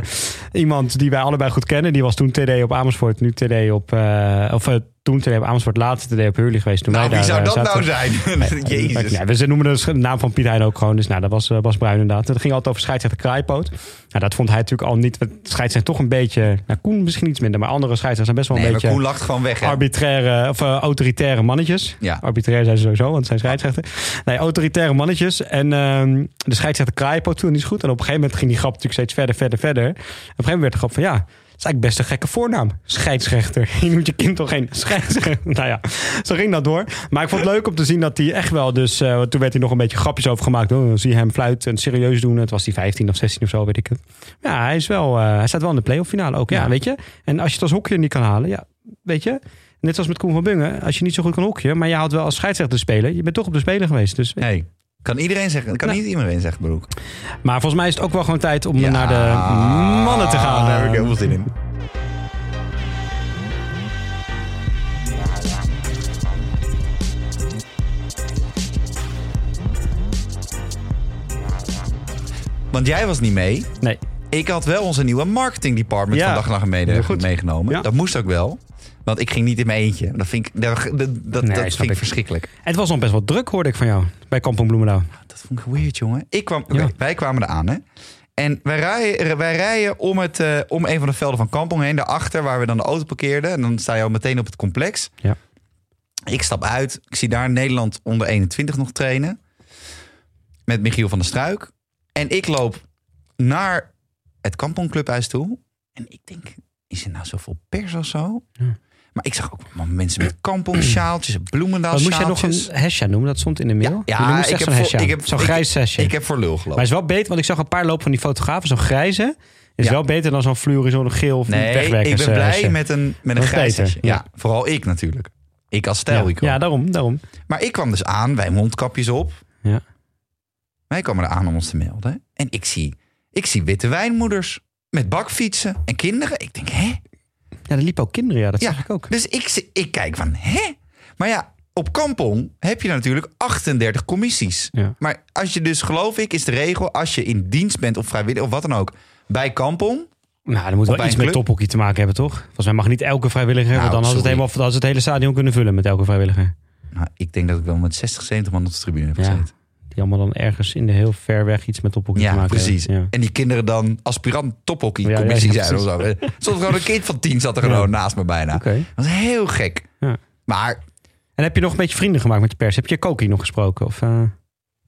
iemand die wij allebei goed kennen. Die was toen TD op Amersfoort, nu TD op... eh, of toen TD op Amersfoort, TD op Hurley geweest. Toen
Nou,
wij
wie
daar,
zou
eh,
dat
zaten.
nou zijn? Jezus.
Ja, we noemen de naam van Piet Hein ook gewoon. Dus nou, dat was eh, Bas Bruin inderdaad. Dat ging altijd over scheidsrechter Kraaipoot. Nou, dat vond hij natuurlijk al niet. Scheidsrechter toch een beetje... Nou, Koen misschien iets minder. Maar andere scheidsrechters zijn best wel
Nee,
een
maar
beetje...
Koen lacht gewoon weg. Hè?
Arbitraire of eh, autoritaire mannetjes.
Ja.
Arbitrair zijn ze sowieso, want het zijn scheidsrechten. Nee, autoritaire mannetjes. En ehm, de scheidsrechter Kraaipoot toen niet goed. En op een gegeven moment ging die grap natuurlijk steeds verder, verder, verder. Op een gegeven moment werd de grap van ja. Is eigenlijk best een gekke voornaam. Scheidsrechter. Je noemt je kind toch geen scheidsrechter? Nou ja, zo ging dat door. Maar ik vond het leuk om te zien dat hij echt wel dus... eh, toen werd hij nog een beetje grapjes over gemaakt. Oh, dan zie je hem fluiten en serieus doen. Het was hij 15 of 16 of zo, weet ik het. Ja, hij, is wel, eh, hij staat wel in de playoff finale ook. Ja,
Ja.
weet je. En als je het als hockeyer niet kan halen, ja, weet je. Net zoals met Koen van Bungen. Als je niet zo goed kan hockeyen, maar je houdt wel als scheidsrechter spelen. Je bent toch op de speler geweest. Dus,
Nee. Kan iedereen zeggen. Kan
Nou.
niet iedereen zeggen, Broek.
Maar volgens mij is het ook wel gewoon tijd om
Ja,
naar de mannen te gaan.
Daar heb ik heel veel zin in. Want jij was niet mee.
Nee.
Ik had wel onze nieuwe marketing department
Ja.
van Dag en Nacht Mede
Heel goed.
meegenomen.
Ja.
Dat moest ook wel. Want ik ging niet in mijn eentje. Dat vind ik, dat, dat, dat,
Nee,
dat
snap
vind ik
ik.
verschrikkelijk.
Het was nog best wel druk, hoorde ik van jou. Bij Kampong Bloemendaal.
Dat vond ik weird, jongen. Ik kwam,
Ja.
Wij kwamen eraan, hè. En wij rijden, wij rijden om, het, eh, om een van de velden van Kampong heen. Daarachter, waar we dan de auto parkeerden. En dan sta je al meteen op het complex.
Ja.
Ik stap uit. Ik zie daar Nederland onder 21 nog trainen. Met Michiel van der Struik. En ik loop naar het Kampong Clubhuis toe. En ik denk, is er nou zoveel pers of zo?
Ja.
Maar ik zag ook mensen met Kampong sjaaltjes, Bloemendaal
Wat moest jij nog een hesja noemen? Dat stond in de mail.
Ja, ik heb
zo'n
voor-
hesja.
ik heb-
Zo'n grijs hesje.
Ik heb voor lul gelopen.
Maar is wel beter, want ik zag een paar lopen van die fotografen. Zo'n grijze is
Ja.
wel beter dan zo'n fluorizone geel of
Nee,
wegwerkers.
ik ben
eh,
blij
hesje.
met een, met een grijs hesje.
ja.
Ja. vooral ik natuurlijk. Ik als
Ja,
stijl.
ja, daarom, daarom.
Maar ik kwam dus aan, wij mondkapjes op.
Ja.
Wij kwamen er aan om ons te melden. En ik zie, ik zie witte wijnmoeders met bakfietsen en kinderen. Ik denk, hè?
Ja, er liepen ook kinderen, ja, dat
Ja.
zag ik ook.
Dus ik, ik kijk van, hè? Maar ja, op Kampong heb je natuurlijk 38 commissies.
Ja.
Maar als je dus, geloof ik, is de regel... als je in dienst bent of vrijwillig of wat dan ook... bij Kampong
Nou, dan moet wel iets met tophockey te maken hebben, toch? Volgens mij mag niet elke vrijwilliger,
Nou,
want dan had het, helemaal, het hele stadion kunnen vullen met elke vrijwilliger.
Nou, ik denk dat ik wel met 60, 70 man op de tribune heb
Ja. Die allemaal dan ergens in de heel ver weg iets met tophockey te
Ja,
maken
precies.
Ja.
En die kinderen dan aspirant tophockey
Ja, ja,
commissie
ja,
zijn of zo. Stond gewoon een kind van tien zat er gewoon naast me bijna.
Oké.
Dat was heel gek.
Ja.
Maar
En heb je nog een beetje vrienden gemaakt met de pers? Heb je Koki nog gesproken? Of, eh?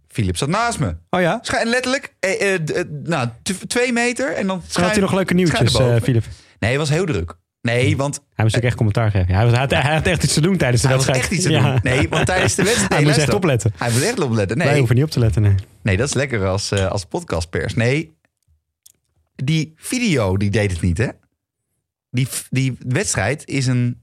Philip zat naast me.
Oh ja?
Schijn letterlijk, eh, eh, eh, nou, twee meter en dan
had
schijn...
hij nog leuke nieuwtjes. Filip.
Nee, het was heel druk. Nee, want
Hij moest natuurlijk echt commentaar geven. Hij, was, hij, had, hij had echt iets te doen tijdens de
hij was
wedstrijd.
echt iets te
Ja.
doen. Nee, want tijdens de wedstrijd...
Hij
nee,
moest echt opletten.
Hij moet echt opletten.
Wij
Nee,
hoeven niet op te letten, nee.
nee dat is lekker als, eh, als podcastpers. Nee, die video die deed het niet, hè? Die, die wedstrijd is een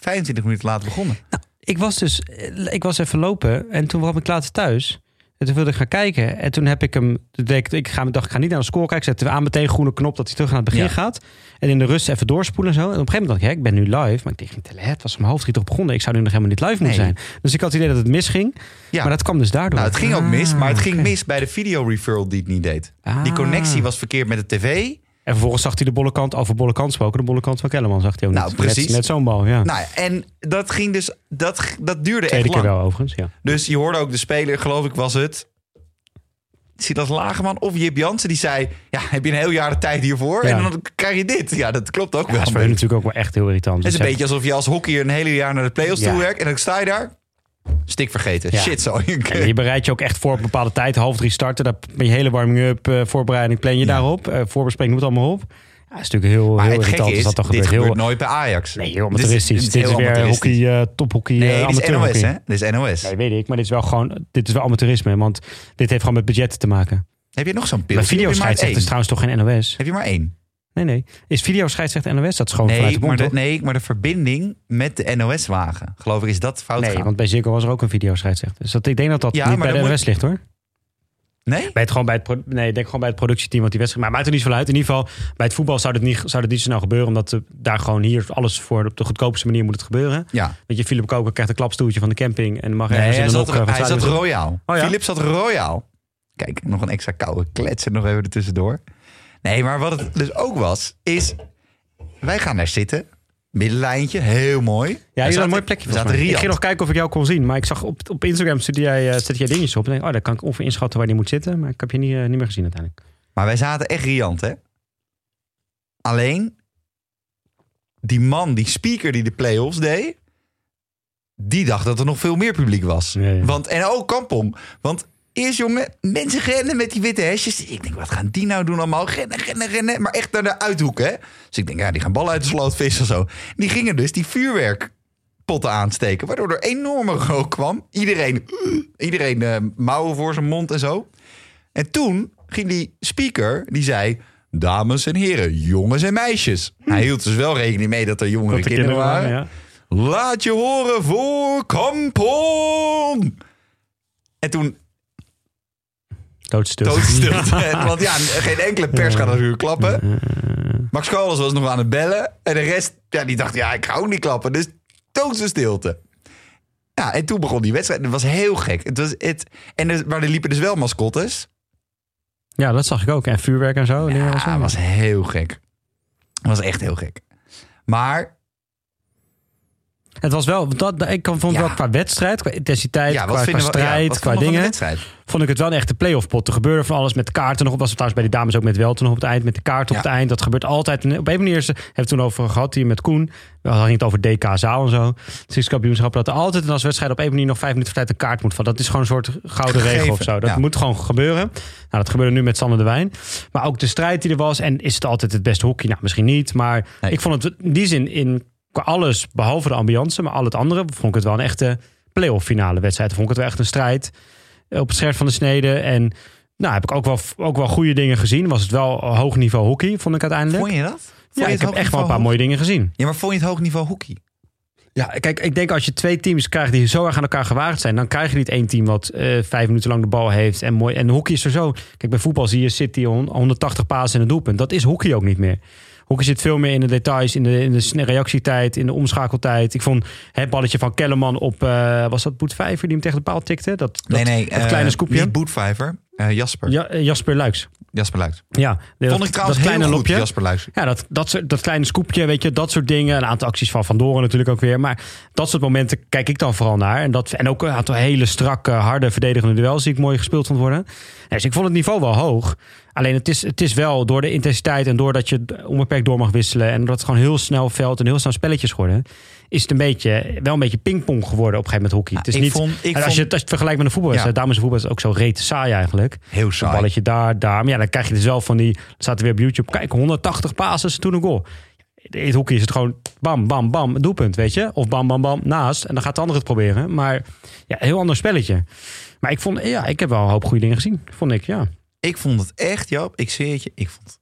25 minuten later begonnen.
Ik was dus, eh, ik was even lopen en toen kwam ik later thuis. En toen wilde ik gaan kijken. En toen heb ik hem, ik, ik ga, dacht, ik ga niet naar de score kijken. Ik zette aan meteen groene knop dat hij terug naar het begin
Ja.
gaat. En in de rust even doorspoelen en zo. En op een gegeven moment dacht ik, hè, ik ben nu live. Maar ik dacht, niet, het was om half drie toch begonnen. Ik zou nu nog helemaal niet live moeten
Nee.
zijn. Dus ik had het idee dat het misging.
Ja.
Maar dat kwam dus daardoor.
Nou, het ging ook
Ah,
mis, maar het ging
oké.
mis bij de video referral die het niet deed. Die
Ah.
connectie was verkeerd met de tv.
En vervolgens zag hij de bolle kant, over bolle kant spoken. De bolle kant van Kellerman zag hij ook
Nou,
net.
precies.
Net, net zo'n bal, ja.
Nou, en dat ging dus, dat, dat duurde
Tweede
echt
keer
lang.
wel overigens, ja.
Dus je hoorde ook de speler, geloof ik, was het. Silas Lagerman of Jip Jansen, die zei: Ja, heb je een heel jaar de tijd hiervoor?
Ja.
En dan krijg je dit. Ja, dat klopt ook
Ja,
wel.
dat is voor hun natuurlijk ook wel echt heel irritant.
Het is
Dus
een beetje alsof je als hockeyer een hele jaar naar de play-offs toe werkt. En dan sta je daar. Stik vergeten.
Ja.
Shit, zo.
Je bereidt je ook echt voor op een bepaalde tijd. Half drie starten. Daar ben je hele warming-up, eh, voorbereiding plan je
Ja.
daarop. Eh voorbespreking moet allemaal op. Ja, dat is natuurlijk heel,
Maar
heel irritant als
is,
dat dan
dit
gebeurt.
gebeurt
Heel,
nooit bij Ajax.
nee, heel amateuristisch.
dit is
Dit is weer hockey, eh tophockey,
Nee,
eh,
dit is NOS, hè? Dit is NOS.
Nee, weet ik. Maar dit is wel gewoon, dit is wel amateurisme. Want dit heeft gewoon met budgetten te maken.
Heb je nog zo'n pil?
Maar videoscheidsrechter is trouwens toch geen NOS?
Heb je maar één?
Nee, nee. Is videoscheidsrechter NOS? Dat is gewoon vanuit
Nee
de
maar, de, nee, maar de verbinding met de NOS-wagen. Geloof ik is dat fout
Nee, want bij Zirko was er ook een videoscheidsrechter. Dus dat, ik denk dat dat
Ja,
niet bij de NOS ligt, hoor.
Nee?
Bij het, gewoon bij het, nee, ik denk gewoon bij het productieteam wat die wedstrijd. Maar maakt er niet veel uit. In ieder geval, bij het voetbal zou dit niet, zou dit niet zo snel gebeuren. Omdat de, daar gewoon hier alles voor op de goedkoopste manier moet het gebeuren.
Ja.
Weet je, Philip Koker krijgt een klapstoeltje van de camping. En mag
Nee, hij
in de
zat,
van
hij
het
zat royaal.
Oh ja?
Philip zat royaal. Kijk, nog een extra koude klets er nog even ertussendoor. Nee, maar wat het dus ook was, is... Wij gaan daar zitten. Middenlijntje, heel mooi.
Ja,
zaten-
een mooi plekje. Ik ging nog kijken of ik jou kon zien. Maar ik zag op, op Instagram zette jij, eh, zette jij dingetjes op. En ik denk, oh, daar kan ik ongeveer inschatten waar die moet zitten. Maar ik heb je niet, eh, niet meer gezien uiteindelijk.
Maar wij zaten echt riant, hè? Alleen, die man, die speaker die de play-offs deed... die dacht dat er nog veel meer publiek was.
Ja, ja.
Want, en ook Kampong. Want eerst, jongen, mensen rennen met die witte hesjes. Ik denk, wat gaan die nou doen allemaal? Rennen, rennen, rennen. Maar echt naar de uithoek, hè? Dus ik denk, ja, die gaan ballen uit de sloot vissen of zo. Die gingen dus die vuurwerkpotten aansteken. Waardoor er enorme rook kwam. Iedereen, iedereen eh, mouwen voor zijn mond en zo. En toen ging die speaker, die zei... Dames en heren, jongens en meisjes. Hij hield dus wel rekening mee dat er jongere
Dat
kinderen, waren.
ja.
Laat je horen voor Kampong! En toen
Doodstil.
doodstilte. Want ja, geen enkele pers gaat natuurlijk klappen. Max Carlos was nog aan het bellen. En de rest, ja, die dacht, ja, ik ga ook niet klappen. Dus doodse stilte. Ja, en toen begon die wedstrijd. Het was heel gek. Het was het, en er, maar er liepen dus wel mascottes.
Ja, dat zag ik ook. En vuurwerk en zo.
Ja,
was
het was heel gek. Het was echt heel gek. Maar
Het was wel, dat, ik vond
Ja.
wel qua wedstrijd, qua intensiteit,
ja,
qua,
we,
strijd, qua
de
dingen. Vond ik het wel een echte play-off pot. Er gebeurde van alles met de kaarten nog. Was het trouwens bij de dames ook met Welten nog op het eind. Met de kaarten op het eind. Dat gebeurt altijd. Op een manier hebben we het toen over gehad hier met Koen. We hadden het over DK Zaal en zo. Het kampioenschap dat er altijd als wedstrijd op een manier nog vijf minuten voor tijd een kaart moet vallen. Dat is gewoon een soort gouden
Gegeven,
regel of zo. Dat moet gewoon gebeuren. Nou, dat gebeurde nu met Sander de Wijn. Maar ook de strijd die er was. En is het altijd het beste hockey? Nou, misschien niet. Maar
Nee.
ik vond het in die zin in alles, behalve de ambiance, maar al het andere, vond ik het wel een echte play-off finale wedstrijd. Vond ik het wel echt een strijd eh, op het scherp van de snede. En nou, heb ik ook wel, ook wel goede dingen gezien. Was het wel hoog niveau hockey, vond ik uiteindelijk.
Vond je dat? Vond je
ja,
het
ik heb echt wel een paar mooie dingen gezien.
Ja, maar vond je het hoog niveau hockey?
Ja, kijk, ik denk als je twee teams krijgt die zo erg aan elkaar gewaagd zijn, dan krijg je niet één team wat eh, vijf minuten lang de bal heeft en mooi. En hockey is er zo. Kijk, bij voetbal zie je City hon- 180 pasen in een doelpunt. Dat is hockey ook niet meer. Hockey zit veel meer in de details, in de, in de reactietijd, in de omschakeltijd. Ik vond het balletje van Kellerman op, eh, was dat Boet Vijver die hem tegen de paal tikte? Dat, dat,
nee, nee.
dat
eh,
kleine scoopje.
Niet Boetvijver, eh, Jasper.
Ja, Jasper Luiks.
Jasper Luiks.
Ja, dat,
Vond ik trouwens
dat kleine lopje.
Jasper Luiks.
Ja, dat, dat, dat kleine scoopje, weet je, dat soort dingen. Een aantal acties van Van Doren natuurlijk ook weer. Maar dat soort momenten kijk ik dan vooral naar. En, dat, en ook een aantal hele strakke, harde, verdedigende duels die ik mooi gespeeld vond worden. Dus ik vond het niveau wel hoog. Alleen het is, het is wel door de intensiteit en doordat je onbeperkt door mag wisselen. En dat het gewoon heel snel veld en heel snel spelletjes geworden. Is het een beetje, wel een beetje pingpong geworden op een gegeven moment hockey. het is niet,
vond-
als,
vond-
je, het- als je het vergelijkt met een voetbalwedstrijd,
Ja.
daarom is een voetbalwedstrijd ook zo reet saai eigenlijk.
Heel
Een
saai.
balletje daar, daar. Maar ja, dan krijg je dus wel van die... Er weer op YouTube. Kijk, 180 passes, toen een goal. In het hockey is het gewoon bam, bam, bam, doelpunt, weet je? Of bam, bam, bam, naast. En dan gaat de ander het proberen. Maar ja, een heel ander spelletje. Maar ik vond, ja, ik heb wel een hoop goede dingen gezien. Vond ik, ja.
Ik vond het echt, Joop, ik zweer het je, ik vond het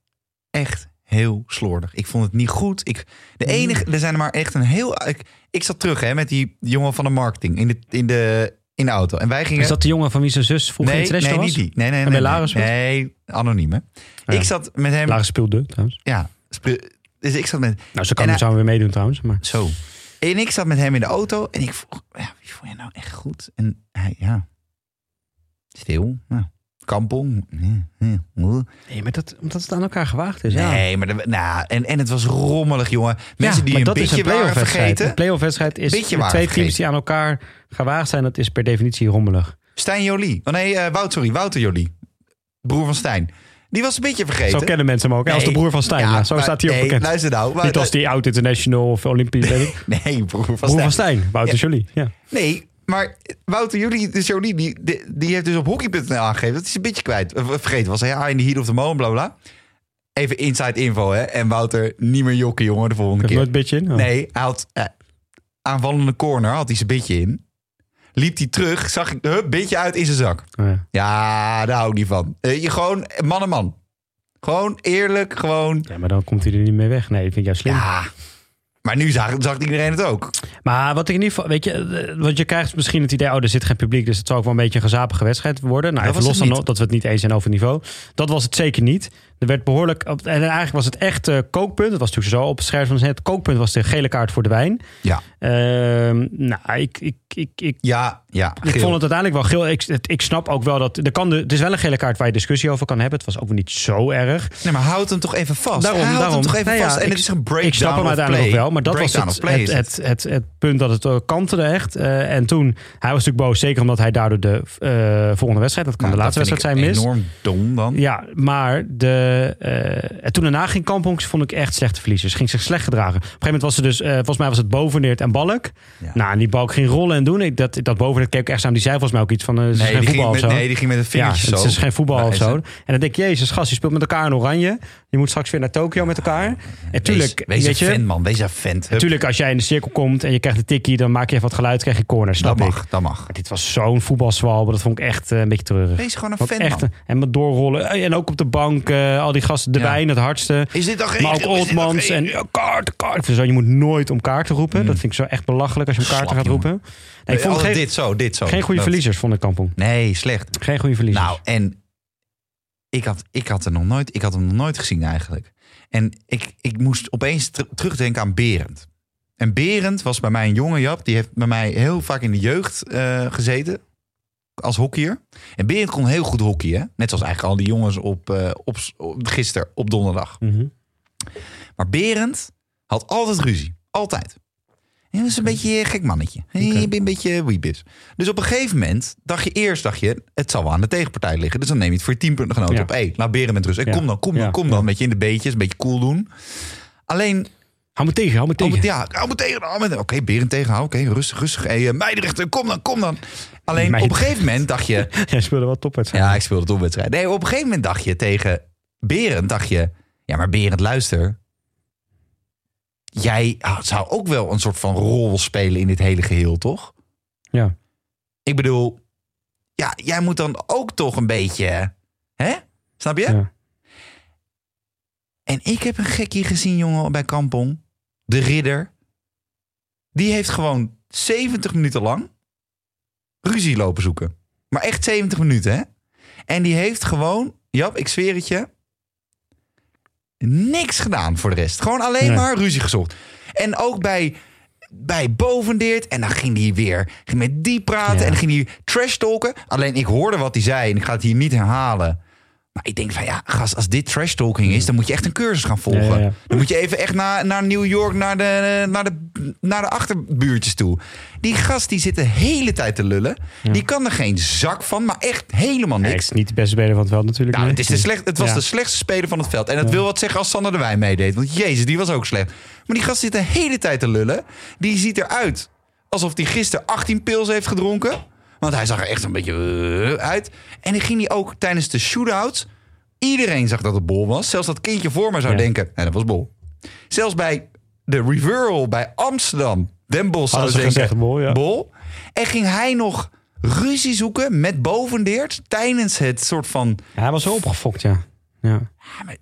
echt heel slordig. Ik vond het niet goed. Ik, de enige, er zijn er maar echt een heel... Ik, ik zat terug hè, met die jongen van de marketing in de, in de, in de auto. En wij gingen...
Is dat de jongen van wie zijn zus vroeger
nee, nee,
was?
niet die. Nee, nee, nee. Nee, nee, anoniem hè.
Ja.
Ik zat met hem...
Lara speelde, trouwens.
Ja, dus ik zat met...
Nou, ze kan
En hij-
zo weer meedoen trouwens. Maar
Zo. En ik zat met hem in de auto en ik vroeg, ja, wie vond je nou echt goed? En hij, ja, stil. Nou, kampong. Nee,
maar dat, omdat het aan elkaar gewaagd is. Ja.
Nee, maar de, nou, en, en het was rommelig, jongen. Mensen
Ja,
die
maar
een
dat is. Een
vergeten.
playoff-wedstrijd is
Beetje
met
waren
twee teams
vergeten.
die aan elkaar gewaagd zijn. Dat is per definitie rommelig.
Stijn Jolie. Oh nee, Wout, sorry, Wouter Jolie. Broer van Stijn. Die was een beetje vergeten.
Zo kennen mensen hem ook. Als de broer van Stijn.
Ja,
Ja, zo
maar-
staat hij ook
nee,
bekend.
luister nou.
Niet als die oud international of Olympisch.
Nee, broer van
Broer
Stijn.
van Stijn, Wouter Jolie. Ja.
Nee, maar Wouter Jolie, de Jolie, die, die, die heeft dus op hockey.nl aangegeven dat hij een beetje kwijt, eh, vergeten was. Ja, in de heat of the moment, bla bla. Even inside info, hè. En Wouter, niet meer jokken, jongen, de volgende keer.
nooit een beetje in? Oh.
Nee, hij had eh, aanvallende corner, had hij zijn beetje in. Liep hij terug, zag ik, hup, beetje uit in zijn zak.
Oh, ja.
Ja, daar hou ik niet van. Eh, je gewoon, man en man. Gewoon eerlijk, gewoon.
ja, maar dan komt hij er niet mee weg. Nee, dat vind ik juist slim.
Ja. Maar nu zag, zag iedereen het ook.
Maar wat ik in ieder geval, weet je, eh, want je krijgt misschien het idee, oh, er zit geen publiek, dus het zal ook wel een beetje een gezapige wedstrijd worden. Nou,
Dat
even los dan nog dat we het niet eens zijn over niveau. Dat was het zeker niet. Er werd behoorlijk, en eigenlijk was het echt eh, kookpunt. Het was natuurlijk zo op het scherm van het kookpunt was de gele kaart voor de wijn.
Ja.
Ehm, nou, ik, ik, ik, ik,
Ja, ja.
ik vond het uiteindelijk wel geel. Ik, het- ik snap ook wel dat, er kan de, het is wel een gele kaart waar je discussie over kan hebben. Het was ook niet zo erg.
Nee, maar houd hem toch even vast.
Daarom,
Hij houdt
daarom.
hem toch even
Nou ja,
vast. En
ik-
het is een breakdown
Ik snap hem uiteindelijk ook wel, maar dat was het, het, het, het, het punt dat het eh, kantelde echt. Eh, en toen, hij was natuurlijk boos, zeker omdat hij daardoor de volgende wedstrijd, dat kan
Nou,
de laatste wedstrijd zijn, mis.
enorm dom dan.
Ja, maar de, en toen daarna ging Kampong, vond ik echt slechte verliezers. Ging zich slecht gedragen. Op een gegeven moment was er dus, eh, volgens mij was het Boveneert en Balk.
Ja.
Nou, en die Balk ging rollen en doen. Ik, dat, dat Boveneert keek ik echt aan, die zei volgens mij ook iets van, eh, het
Nee,
geen
die ging
voetbal
met,
of zo.
nee, die ging met een
Ja,
vingertje
het
zo.
is geen voetbal of zo.
het-
En dan denk je, jezus gast, je speelt met elkaar in oranje. Je moet straks weer naar Tokio met elkaar. En tuurlijk,
wees, wees
weet
een
je,
fan, man. Wees een fan.
Natuurlijk, als jij in de cirkel komt en je krijgt een tikkie, dan maak je even wat geluid, krijg je corner. Snap
dat
ik.
mag, dat mag.
Maar dit was zo'n voetbalzwalbe, dat vond ik echt eh, een beetje treurig.
Wees gewoon een fan,
echt,
man.
En met doorrollen. Eh, En ook op de bank, eh, al die gasten, de
Ja.
wijn, het hardste.
Is dit geen
Maar ook Oldmans en ja, kaart, vind zo, je moet nooit om kaarten roepen.
Mm.
Dat vind ik zo echt belachelijk als je om kaarten
Slap,
gaat
jongen.
roepen. Nee, ik vond
Altijd
geen,
dit zo, dit zo.
geen goede
Dat-
verliezers, vond ik Kampong.
Nee, slecht.
Geen goede verliezers.
Nou, en ik had, ik had, er nog nooit, ik had hem nog nooit gezien eigenlijk. En ik, ik moest opeens ter- terugdenken aan Berend. En Berend was bij mij een jonge Jap. Die heeft bij mij heel vaak in de jeugd eh, gezeten. Als hockeyer. En Berend kon heel goed hockeyen. Net zoals eigenlijk al die jongens op, eh, op, op gisteren, op donderdag.
Mhm.
Maar Berend had altijd ruzie. Altijd. En dat is een beetje een gek mannetje. Je bent een beetje wiebis. Dus op een gegeven moment dacht je eerst, dacht je, het zal wel aan de tegenpartij liggen. Dus dan neem je het voor je teampuntgenoten
Ja.
op. Hé, laat Berend met rust. Hey,
Ja.
Kom dan, kom dan,
Ja.
kom dan. Een beetje in de beetjes, een beetje cool doen. Alleen,
Hou me tegen, hou me tegen.
ja, hou me tegen. hou me- Oké, Berend tegenhouden. Oké, rustig, rustig. Hey, uh, Meidrechter, kom dan, kom dan. Alleen
Meid.
op een gegeven moment dacht je,
Jij speelde wel topwedstrijd.
ja, ik speelde toch wedstrijd. Nee, op een gegeven moment dacht je tegen Berend, dacht je, ja, maar Berend, luister. Jij ah, zou ook wel een soort van rol spelen in dit hele geheel, toch?
Ja.
Ik bedoel, ja, jij moet dan ook toch een beetje, hè? Snap je?
Ja.
En ik heb een gekkie gezien, jongen, bij Kampong. De ridder. Die heeft gewoon 70 minuten lang ruzie lopen zoeken. Maar echt 70 minuten, hè? En die heeft gewoon, Jap, ik zweer het je, niks gedaan voor de rest. Gewoon alleen
Nee.
maar ruzie gezocht. En ook bij, bij Bovendeert. En dan ging hij weer ging met die praten.
Ja.
En dan ging hij trash talken. Alleen ik hoorde wat hij zei. En ik ga het hier niet herhalen. Maar ik denk van ja, gast, als dit trash talking is, dan moet je echt een cursus gaan volgen.
Ja, ja, ja.
Dan moet je even echt naar, naar New York, naar de, naar, de, naar de achterbuurtjes toe. Die gast die zit de hele tijd te lullen. Die kan er geen zak van, maar echt helemaal
Hij
niks.
is niet de beste speler van het veld natuurlijk.
Nou,
nee.
het, is de slecht, het was de slechtste speler van het veld. En dat wil wat zeggen als Sander de Wijn meedeed. Want jezus, die was ook slecht. Maar die gast zit de hele tijd te lullen. Die ziet eruit alsof hij gisteren 18 pils heeft gedronken. Want hij zag er echt een beetje eh, uit. En dan ging hij ook tijdens de shootouts... Iedereen zag dat het bol was. Zelfs dat kindje voor me zou
Ja.
denken, nee, dat was bol. Zelfs bij de reveral bij Amsterdam. Den Bosch
Hadden
zouden
ze
denken,
gezegd bol, ja.
bol. En ging hij nog ruzie zoeken met Bovendeert... tijdens het soort van
Ja, hij was zo opgefokt, ja. ja.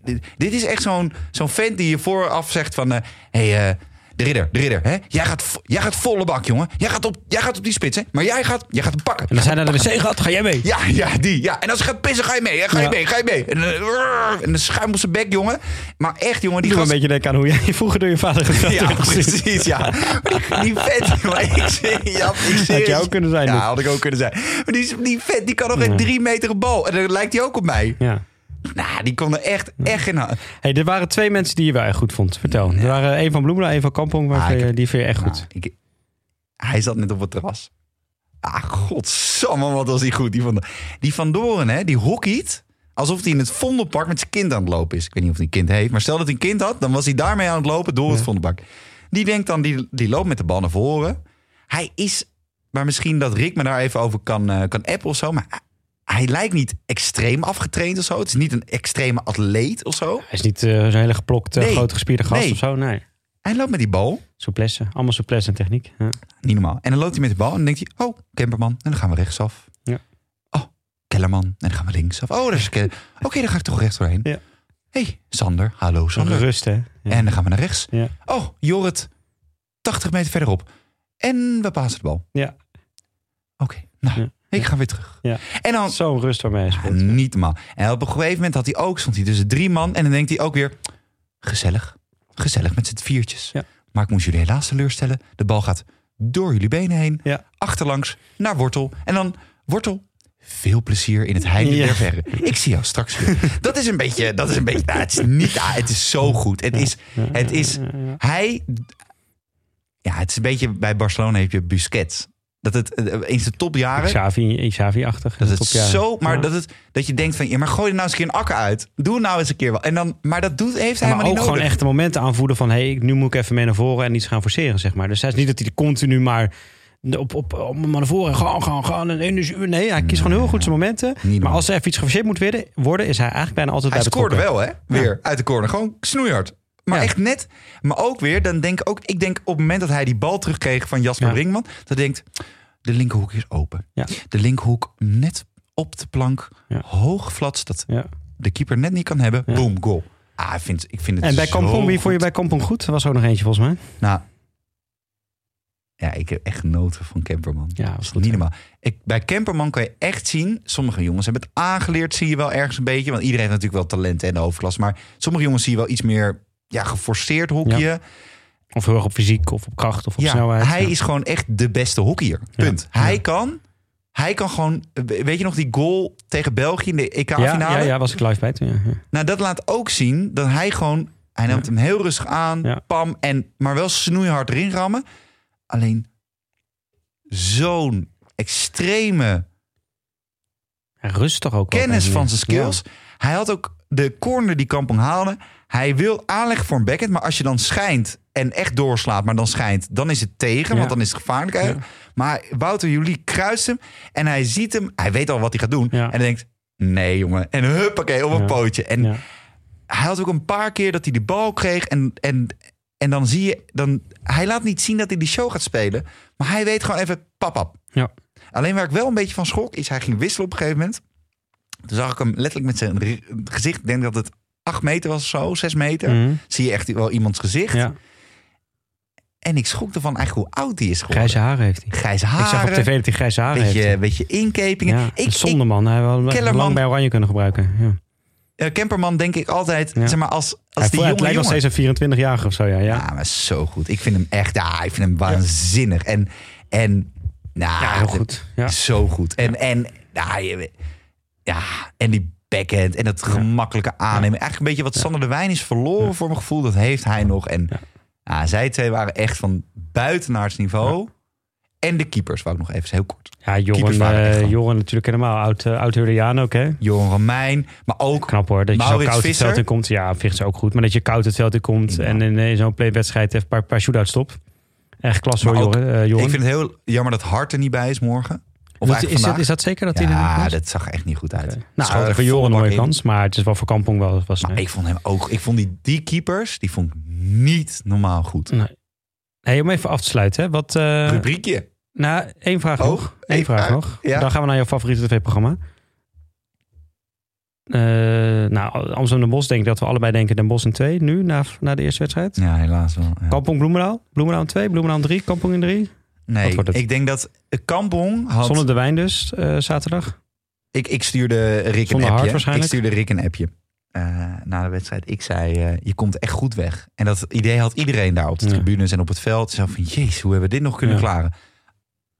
dit, dit is echt zo'n zo'n vent die je vooraf zegt van... Hé, hey, eh, de ridder, de ridder. Hè? Jij, gaat, jij gaat volle bak, jongen. Jij gaat op, jij gaat op die spits, hè? Maar jij gaat, jij gaat hem pakken.
En als hij naar de wc gaat, ga jij mee.
Ja, ja, die. Ja. En als hij gaat pissen, ga je mee. Hè? Ga je
Ja.
mee, ga je mee. En, rrr, en de schuim op zijn bek, jongen. Maar echt, jongen, die
Doe me een
gast...
beetje denken aan hoe jij vroeger door je vader geteld
Ja, precies, ja. Maar die, die vet, jongen. Ik zeg, ja, ik
Had jij ook kunnen zijn,
Ja,
dit.
had ik ook kunnen zijn. Maar die, die vet, die kan nog een drie meter bal. En dan lijkt hij ook op mij.
Ja.
Nou, die kon er echt, echt in.
Hey, er waren twee mensen die je wel echt goed vond. Vertel. Er waren één van Bloemen, één van Kampong. Waar
Ah,
die vind je echt goed.
Nou, ik, hij zat net op het terras. Ah, godsamme, wat was die goed. Die van, die van Doren, hè, die hockeyt alsof hij in het Vondelpark met zijn kind aan het lopen is. Ik weet niet of hij een kind heeft, maar stel dat hij een kind had... dan was hij daarmee aan het lopen door het Vondelpark. Die denkt dan, die, die loopt met de bal naar voren. Hij is, maar misschien dat Rick me daar even over kan, eh, kan appen of zo... maar hij lijkt niet extreem afgetraind of zo. Het is niet een extreme atleet of zo.
Hij is niet eh, zo'n hele geplokte,
Nee.
grote gespierde gast
Nee.
of zo. Nee.
Hij loopt met die bal.
Souplesse. Allemaal souplesse en techniek. Ja.
Niet normaal. En dan loopt hij met de bal en dan denkt hij... Oh, Kemperman. En dan gaan we rechtsaf.
Ja.
Oh, Kellerman. En dan gaan we linksaf. Oh, daar is. Oké, dan ga ik toch rechts doorheen.
Ja.
hey, Sander. Hallo, Sander.
rust, hè? Ja.
En dan gaan we naar rechts.
Ja.
Oh, Jorrit. 80 meter verderop. En we passen de bal.
Ja.
Oké, nou. Ik ga weer terug.
Ja.
En dan...
Zo'n rust waarmee hij
Ja,
speelt.
niet normaal. En op een gegeven moment had hij ook, stond hij tussen drie man. En dan denkt hij ook weer, gezellig. Gezellig met z'n viertjes.
Ja.
Maar ik moest jullie helaas teleurstellen. De bal gaat door jullie benen heen. Achterlangs naar Wortel. En dan Wortel. Veel plezier in het heinde der verre. Ik zie jou straks weer. Dat is een beetje, dat is een beetje, nou, het is niet, ah, het is zo goed. Het is, het is, hij, ja, het is een beetje, bij Barcelona heb je Busquets. Dat het, eh, in zijn topjaren,
Xavi, Xavi-achtig.
dat het zo, maar
Ja.
dat, het, dat je denkt van, ja, maar gooi er nou eens een keer een akker uit. Doe het nou eens een keer wel. En dan, maar dat doet, heeft hij
Ja, maar
helemaal
ook
niet
gewoon
nodig.
echte momenten aanvoeden van... hey, nu moet ik even mee naar voren en iets gaan forceren, zeg maar. Dus hij is niet dat hij continu maar op, op, op naar voren gaan, gaan, gaan en energie... Nee, hij kiest gewoon heel goed zijn momenten. Maar als er even iets geforceerd moet worden, worden is hij eigenlijk bijna altijd
Hij
bij
scoorde
betrokken.
wel, hè? Weer uit de corner. Gewoon snoeihard. Maar
Ja.
echt net. Maar ook weer, dan denk ik ook, ik denk op het moment dat hij die bal terugkreeg van Jasper
Ja.
Brinkman, dat denkt, de linkerhoek is open.
Ja.
De linkerhoek net op de plank, hoog geflatst, dat
Ja.
de keeper net niet kan hebben. Boom, goal. Ah, ik vind, ik vind het
En bij Kampong, wie vond je bij Kampong goed? Er was ook nog eentje volgens mij.
Nou, ja, ik heb echt genoten van Kemperman.
Ja,
Dat is
goed,
niet normaal. Ik, bij Kemperman kan je echt zien, sommige jongens hebben het aangeleerd, zie je wel ergens een beetje. Want iedereen heeft natuurlijk wel talent en de hoofdklasse. Maar sommige jongens zie je wel iets meer ja, geforceerd hokje.
Of heel erg op fysiek of op kracht of op
Ja,
snelheid.
hij
Ja.
is gewoon echt de beste hockeyer. Punt.
Ja.
Hij
Ja.
kan... Hij kan gewoon, weet je nog die goal tegen België in de
ja,
EK-finale?
ja, ja, was ik live bij toen. Ja, ja.
Nou, dat laat ook zien dat hij gewoon... Hij neemt hem heel rustig aan,
Ja.
pam, en, maar wel snoeihard erin rammen. Alleen zo'n extreme
Hij rust toch ook
kennis van zijn skills. Hij had ook de corner die Kampong haalde. Hij wil aanleggen voor een backhand, maar als je dan schijnt en echt doorslaat, maar dan schijnt, dan is het tegen,
Ja.
want dan is het gevaarlijk eigenlijk. Maar Wouter Julie kruist hem en hij ziet hem. Hij weet al wat hij gaat doen.
Ja.
En hij denkt, nee jongen. En huppakee, op een pootje. En hij had ook een paar keer dat hij de bal kreeg. En, en, en dan zie je, dan, hij laat niet zien dat hij die show gaat spelen. Maar hij weet gewoon even, pap, pap.
Ja.
Alleen waar ik wel een beetje van schrok, is hij ging wisselen op een gegeven moment. Toen zag ik hem letterlijk met zijn gezicht. Ik denk dat het acht meter was of zo, zes meter.
Mhm.
Zie je echt wel iemands gezicht.
ja.
En ik schrok ervan eigenlijk hoe oud hij is geworden.
Grijze haren heeft hij.
Grijze
Ik zag op
haren.
tv dat hij grijze haren
Beetje,
heeft.
beetje inkepingen.
Ja,
ik,
een zonde man. Hij wil
Kellerman-
lang bij Oranje kunnen gebruiken. Ja.
eh, Kemperman denk ik altijd,
Ja.
zeg maar, als, als
Hij,
die
voelt- het
jonge
lijkt nog
jongen.
steeds een 24-jarige of zo. Ja, ja.
Ja, maar zo goed. Ik vind hem echt, ja, ik vind hem waanzinnig. En, en, nou,
Ja, heel goed. Ja.
Zo goed. En, en, nou, ja, en die backhand en dat gemakkelijke aannemen. Eigenlijk een beetje wat Sander de Wijn is verloren voor mijn gevoel. Dat heeft hij nog. En ja. zij twee waren echt van buitenaards niveau. En de keepers, wou ik nog even heel kort.
Ja, Joren,
van-
Joren natuurlijk helemaal. Oud, uh, oud Hurriaan ook, hè?
Johan Romein, maar ook
Knap hoor, dat je zo koud het
Visser.
veld in komt. Ja, is ook goed. Maar dat je koud het veld in komt
Ja.
en in, eh, zo'n playwedstrijd even een paar, paar shootouts stopt. Echt klasse hoor, Joren. eh, Joren.
Ik vind het heel jammer dat Hart er niet bij is morgen. Of
is, is, dat,
vandaag.
is dat zeker dat hij
ja, dat zag echt niet goed uit.
Nou,
echt
voor Joren een mooie kans. Maar het is wel voor Kampong wel was
Maar
nee.
ik vond hem ook. Ik vond die, die keepers, die vond ik niet normaal goed.
Nee. Hey, om even af te sluiten. Hè. Wat, eh,
Rubriekje.
nou, één vraag
Oh,
nog. Eén
één
vraag
vraag.
nog.
Ja.
Dan gaan we naar jouw favoriete tv-programma. Eh, nou, Amsterdam Den Bos denk ik dat we allebei denken Den Bos in 2 nu, na, na de eerste wedstrijd.
Ja, helaas wel. ja.
Kampong Bloemendaal. Bloemendaal in 2, Bloemendaal in 3, Kampong in 3.
Nee,
het?
ik denk dat eh, Kampong had...
Zonder de wijn dus, eh, zaterdag.
Ik, ik stuurde Rick een
Zonder
appje. Ik stuurde Rick een appje eh, na de wedstrijd. Ik zei, je komt echt goed weg. En dat idee had iedereen daar op de
Ja.
tribunes en op het veld. Zo van, jeez, hoe hebben we dit nog kunnen
Ja.
klaren?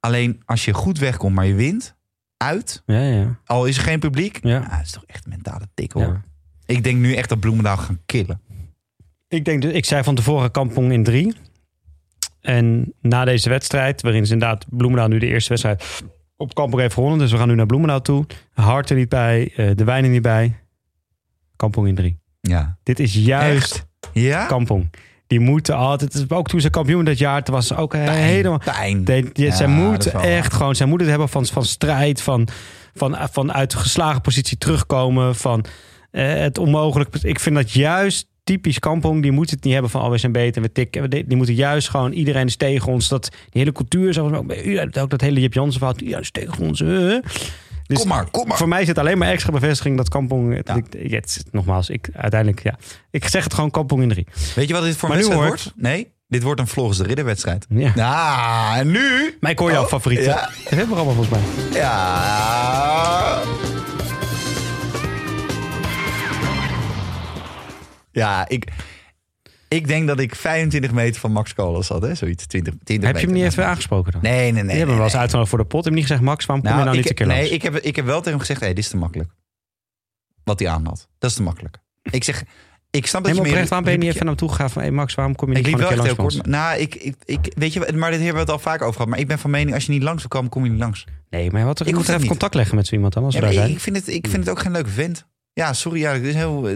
Alleen als je goed wegkomt, maar je wint, uit,
Ja, ja.
al is er geen publiek.
Ja.
Dat is toch echt een mentale tik hoor. Ik denk nu echt dat Bloemendaal gaan killen.
Ik, denk, dus- ik zei van tevoren Kampong in 3. En na deze wedstrijd, waarin ze inderdaad Bloemendaal nu de eerste wedstrijd op Kampong heeft gewonnen. Dus we gaan nu naar Bloemendaal toe. Hart er niet bij, eh, de wijn er niet bij. Kampong in 3.
Ja.
Dit is juist
Echt? Ja?
Kampong. Die moeten altijd, ook toen ze kampioen dat jaar, toen was ze ook helemaal...
Pijn.
De,
Ja,
zij moeten echt gewoon, zij moeten het hebben van, van strijd, van, van, van uit geslagen positie terugkomen, van eh, het onmogelijk. Ik vind dat juist typisch Kampong, die moeten het niet hebben van oh, we zijn beter, we tikken. we dit. Die moeten juist gewoon, iedereen is tegen ons. Dat, die hele cultuur, zo, ook, ook dat hele Jip Jansen verhaal, iedereen is tegen ons. eh. Dus
kom maar, kom maar.
voor mij zit alleen maar extra bevestiging dat Kampong...
Ja.
Ik, ja, nogmaals, ik, uiteindelijk, ja. Ik zeg het gewoon Kampong in drie.
Weet je wat dit voor wedstrijd
hoor
wordt? Nee, dit wordt een Vlogs de Ridderwedstrijd.
Ja.
Ja, en nu?
Ik hoor jouw
Oh,
favoriete
ja.
tv-programma volgens mij.
Ja. Ja, ik, ik denk dat ik 25 meter van Max Kolos had, hè? Zoiets, 20, 20
Heb je hem niet even aangesproken dan?
Nee, nee, nee.
Die hebben we wel eens uitgenodigd voor de pot. Heb niet gezegd, Max, waarom kom je nou
ik,
niet een keer
Nee,
langs?
ik heb, ik heb wel tegen hem gezegd, hey, dit is te makkelijk. Wat hij aan had. Dat is te makkelijk. Ik zeg, ik snap dat je meer...
waarom ben je niet even naar hem toe gegaan van... Hey Max, waarom kom je niet
Ik liep
gewoon
wel
een keer langs
kort. Nou, ik, ik, ik, weet je, maar dit hebben we het al vaak over gehad. Maar ik ben van mening, als je niet langs wil komen, kom je niet langs.
Nee, maar toch,
Ik
moet
hoef
even
niet.
contact leggen met zo iemand dan, als
Ja,
we daar
ik,
zijn.
ik, vind het, ik vind het ook geen leuke vent. Ja, sorry, ja, is heel...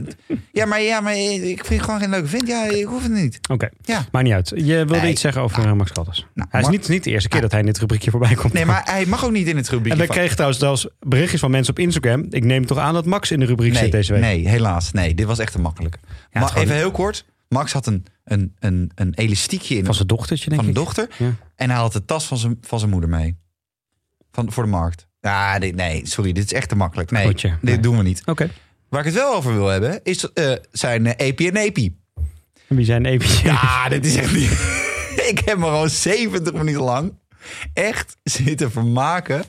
Ja, maar, ja, maar ik vind het gewoon geen leuke vent. Ja, ik hoef het niet.
Oké,
Ja.
maakt niet uit. Je wilde
Nee.
iets zeggen over eh, Max Kalters.
Nou,
hij is niet, niet de eerste keer dat hij in dit rubriekje voorbij komt.
Nee, maar hij mag ook niet in het rubriekje
En we
van-
kregen trouwens zelfs berichtjes van mensen op Instagram. Ik neem toch aan dat Max in de rubriek
nee,
zit deze week.
Nee, helaas. Nee, dit was echt te makkelijk.
het
maar even heel kort. Max had een, een, een, een elastiekje in
Van zijn dochtertje, denk
van
ik.
dochter.
Ja.
En hij had de tas van zijn, van zijn moeder mee. Van, voor de markt. Ja, dit, nee, sorry, dit is echt te makkelijk. Nee,
Goedje,
dit
nee.
doen we niet.
Oké.
Waar ik het wel over wil hebben, is eh, zijn eh, EP en EP.
En wie zijn even...
Ja, dit is echt niet... ik heb me gewoon 70 minuten lang echt zitten vermaken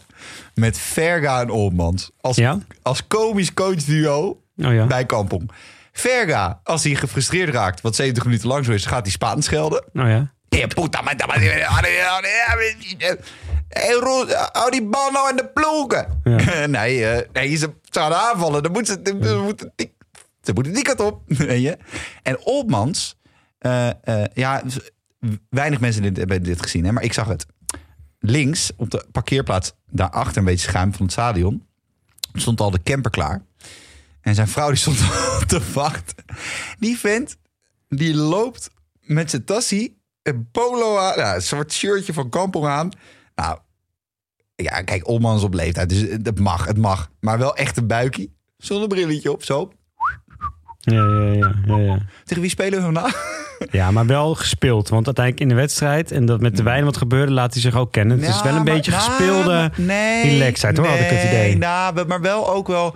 met Verga en Olmans. Als,
Ja?
als komisch coachduo
Oh ja.
bij Kampong. Verga, als hij gefrustreerd raakt, wat 70 minuten lang zo is, gaat hij Spaans schelden.
Oh ja.
Hey, Roel, hou die bal nou in de ploegen.
Ja.
nee, eh, nee, ze gaan aanvallen. Dan moet ze, ze, moeten die, ze moeten die kant op. Weet je? En Olmans, eh, eh, ja, weinig mensen dit, hebben dit gezien, hè, maar ik zag het. Links, op de parkeerplaats, daarachter een beetje schuim van het stadion, stond al de camper klaar. En zijn vrouw die stond al te wachten. Die vent, die loopt met zijn tassie, een polo aan, nou, een soort shirtje van Kampong aan. Nou, ja, kijk, Olmans op leeftijd, dus het mag, het mag. Maar wel echt een buikie, zonder brilletje op, zo.
Ja, ja, ja, ja, ja.
Tegen wie spelen we vandaag?
Ja, maar wel gespeeld. Want uiteindelijk in de wedstrijd en dat met de wijn wat gebeurde, laat hij zich ook kennen. Het is wel een
maar-
beetje
nou,
gespeelde
maar- nee,
relaxedheid, hoor, had ik het idee.
Nee, nou, maar wel ook wel...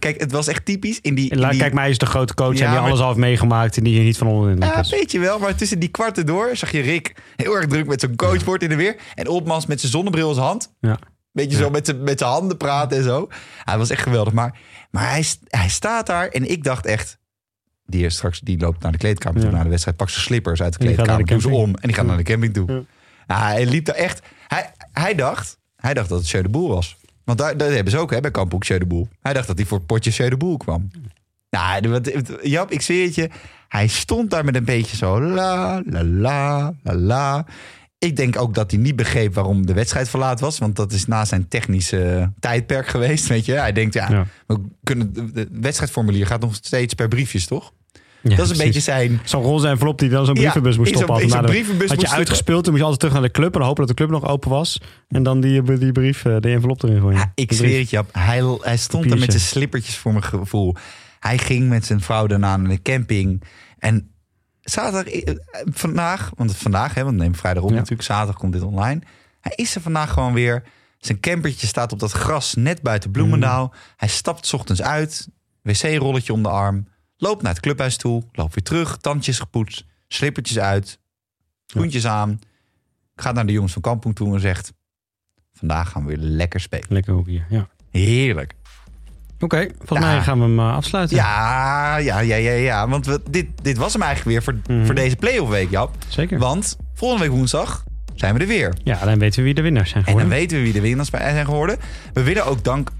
Kijk, het was echt typisch in die... in die
Kijk, mij is de grote coach
Ja,
en die
maar-
alles al heeft meegemaakt en die je niet van onder de indruk
Ja, weet je wel. Maar tussen die kwarten door zag je Rick heel erg druk met zijn coachbord in de weer. En Opmans met zijn zonnebril in zijn hand.
Ja.
Beetje zo met zijn, met zijn handen praten en zo. Hij was echt geweldig. Maar, maar hij, hij staat daar en ik dacht echt... Die is straks die loopt naar de kleedkamer toe na de wedstrijd. Pakt zijn slippers uit de kleedkamer.
de
Doe ze om en die gaat naar de camping toe. Hij liep daar echt... Hij, hij, dacht, hij dacht dat het Sjeu de Boer was. Want daar, daar hebben ze ook hè, bij Jeu de Boel. Hij dacht dat hij voor het potje de Boel kwam. Nou, wat- Jap, ik zweer het je. Hij stond daar met een beetje zo la, la, la, la, la. Ik denk ook dat hij niet begreep waarom de wedstrijd verlaat was. Want dat is na zijn technische tijdperk geweest, weet je. Hij denkt, ja,
Ja.
we kunnen, de wedstrijdformulier gaat nog steeds per briefjes, toch?
Ja,
dat is een
precies.
beetje zijn...
Zo'n roze envelop die dan zo'n
Ja,
brievenbus moest stoppen. de-
brievenbus
Had je
moest
uitgespeeld, dan moest je altijd terug naar de club en dan hopen dat de club nog open was. En dan die, die brief, eh, die envelop erin gooien.
Ja, ik zweer het je, Jap. hij, hij stond daar met zijn slippertjes voor mijn gevoel. Hij ging met zijn vrouw daarna naar de camping. En zaterdag, eh, vandaag, want vandaag, hè, want neem vrijdag op
Ja.
natuurlijk, zaterdag komt dit online. Hij is er vandaag gewoon weer. Zijn campertje staat op dat gras net buiten Bloemendaal.
Mm.
Hij stapt 's ochtends uit, wc-rolletje om de arm, loopt naar het clubhuis toe, loopt weer terug, tandjes gepoetst, slippertjes uit, schoentjes aan. Gaat naar de jongens van Kampong toe en zegt: Vandaag gaan we weer lekker spelen.
Lekker hoekje, ja.
Heerlijk.
Oké, volgens
Ja.
mij gaan we hem eh, afsluiten.
Ja, ja, ja, ja, ja. Want we, dit, dit was hem eigenlijk weer voor,
Mhm.
voor deze playoff week, Jap.
Zeker.
Want volgende week woensdag zijn we er weer.
Ja, dan weten we wie de winnaars zijn
En dan
geworden.
weten we wie de winnaars zijn geworden. We willen ook dank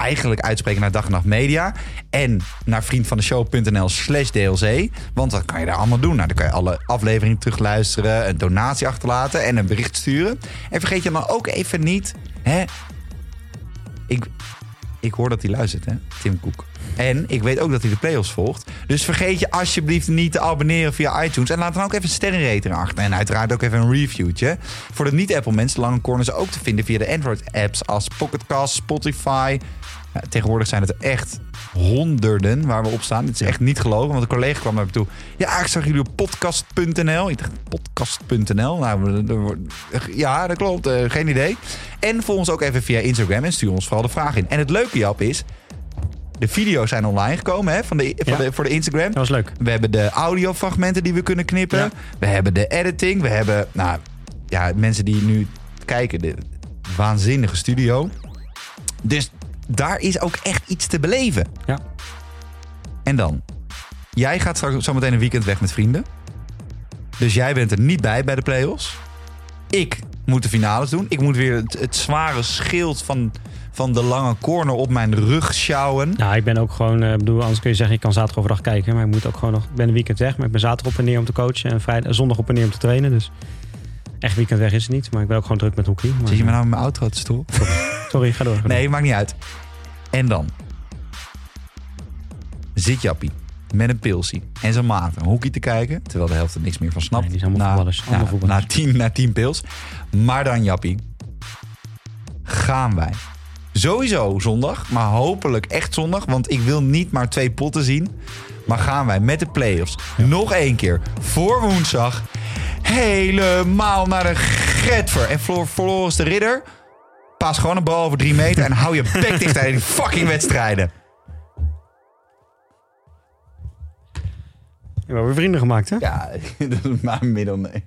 eigenlijk uitspreken naar Dag en Nacht Media. En naar vriendvandeshow.nl slash DLC. Want wat kan je daar allemaal doen? Nou, dan kan je alle afleveringen terugluisteren. Een donatie achterlaten en een bericht sturen. En vergeet je dan ook even niet... Hè, ik, ik hoor dat hij luistert, hè? Tim Cook. En ik weet ook dat hij de playoffs volgt. Dus vergeet je alsjeblieft niet te abonneren via iTunes. En laat dan ook even een sterrenrating achter. En uiteraard ook even een reviewtje. Voor de niet-Apple mensen, Lange Corner is ook te vinden via de Android-apps als Pocketcast, Spotify. Tegenwoordig zijn het er echt honderden waar we op staan. Dit is echt niet gelogen, want een collega kwam naar me toe. Ja, ik zag jullie op podcast.nl. Ik dacht, podcast.nl? Nou, ja, dat klopt. eh, geen idee. En volg ons ook even via Instagram en stuur ons vooral de vraag in. En het leuke, Jap, is... De video's zijn online gekomen hè, van de, van
Ja.
de, voor de Instagram.
Dat was leuk.
We hebben de audiofragmenten die we kunnen knippen.
Ja.
We hebben de editing. We hebben, nou ja, mensen die nu kijken, de waanzinnige studio. Dus daar is ook echt iets te beleven.
Ja.
En dan, jij gaat straks zometeen een weekend weg met vrienden. Dus jij bent er niet bij bij de play-offs. Ik moet de finales doen. Ik moet weer het, het zware schild van, van de lange corner op mijn rug sjouwen.
Nou, ik ben ook gewoon, eh, bedoel, anders kun je zeggen, ik kan zaterdag overdag kijken. Maar ik moet ook gewoon nog, ik ben een weekend weg. Maar ik ben zaterdag op en neer om te coachen. En vrijdag, zondag op en neer om te trainen. Dus echt weekend weg is het niet. Maar ik ben ook gewoon druk met hockey. Maar,
Zit je me nou met mijn auto uit de stoel?
Sorry, ga door. ga door.
Nee, maakt niet uit. En dan zit Jappie met een pilsie en zijn maat een hockey te kijken. Terwijl de helft er niks meer van snapt.
Nee, die zijn allemaal
na,
allemaal
na-. Na tien, na tien pils. Maar dan Jappie, gaan wij. Sowieso zondag, maar hopelijk echt zondag. Want ik wil niet maar twee potten zien. Maar gaan wij met de play-offs nog één keer voor woensdag helemaal naar de Getver. En Floor Floris de Ridder Paas gewoon een bal over drie meter en hou je bek dicht aan die fucking wedstrijden.
Je hebt weer vrienden gemaakt, hè?
Ja, dat is mijn middel nee.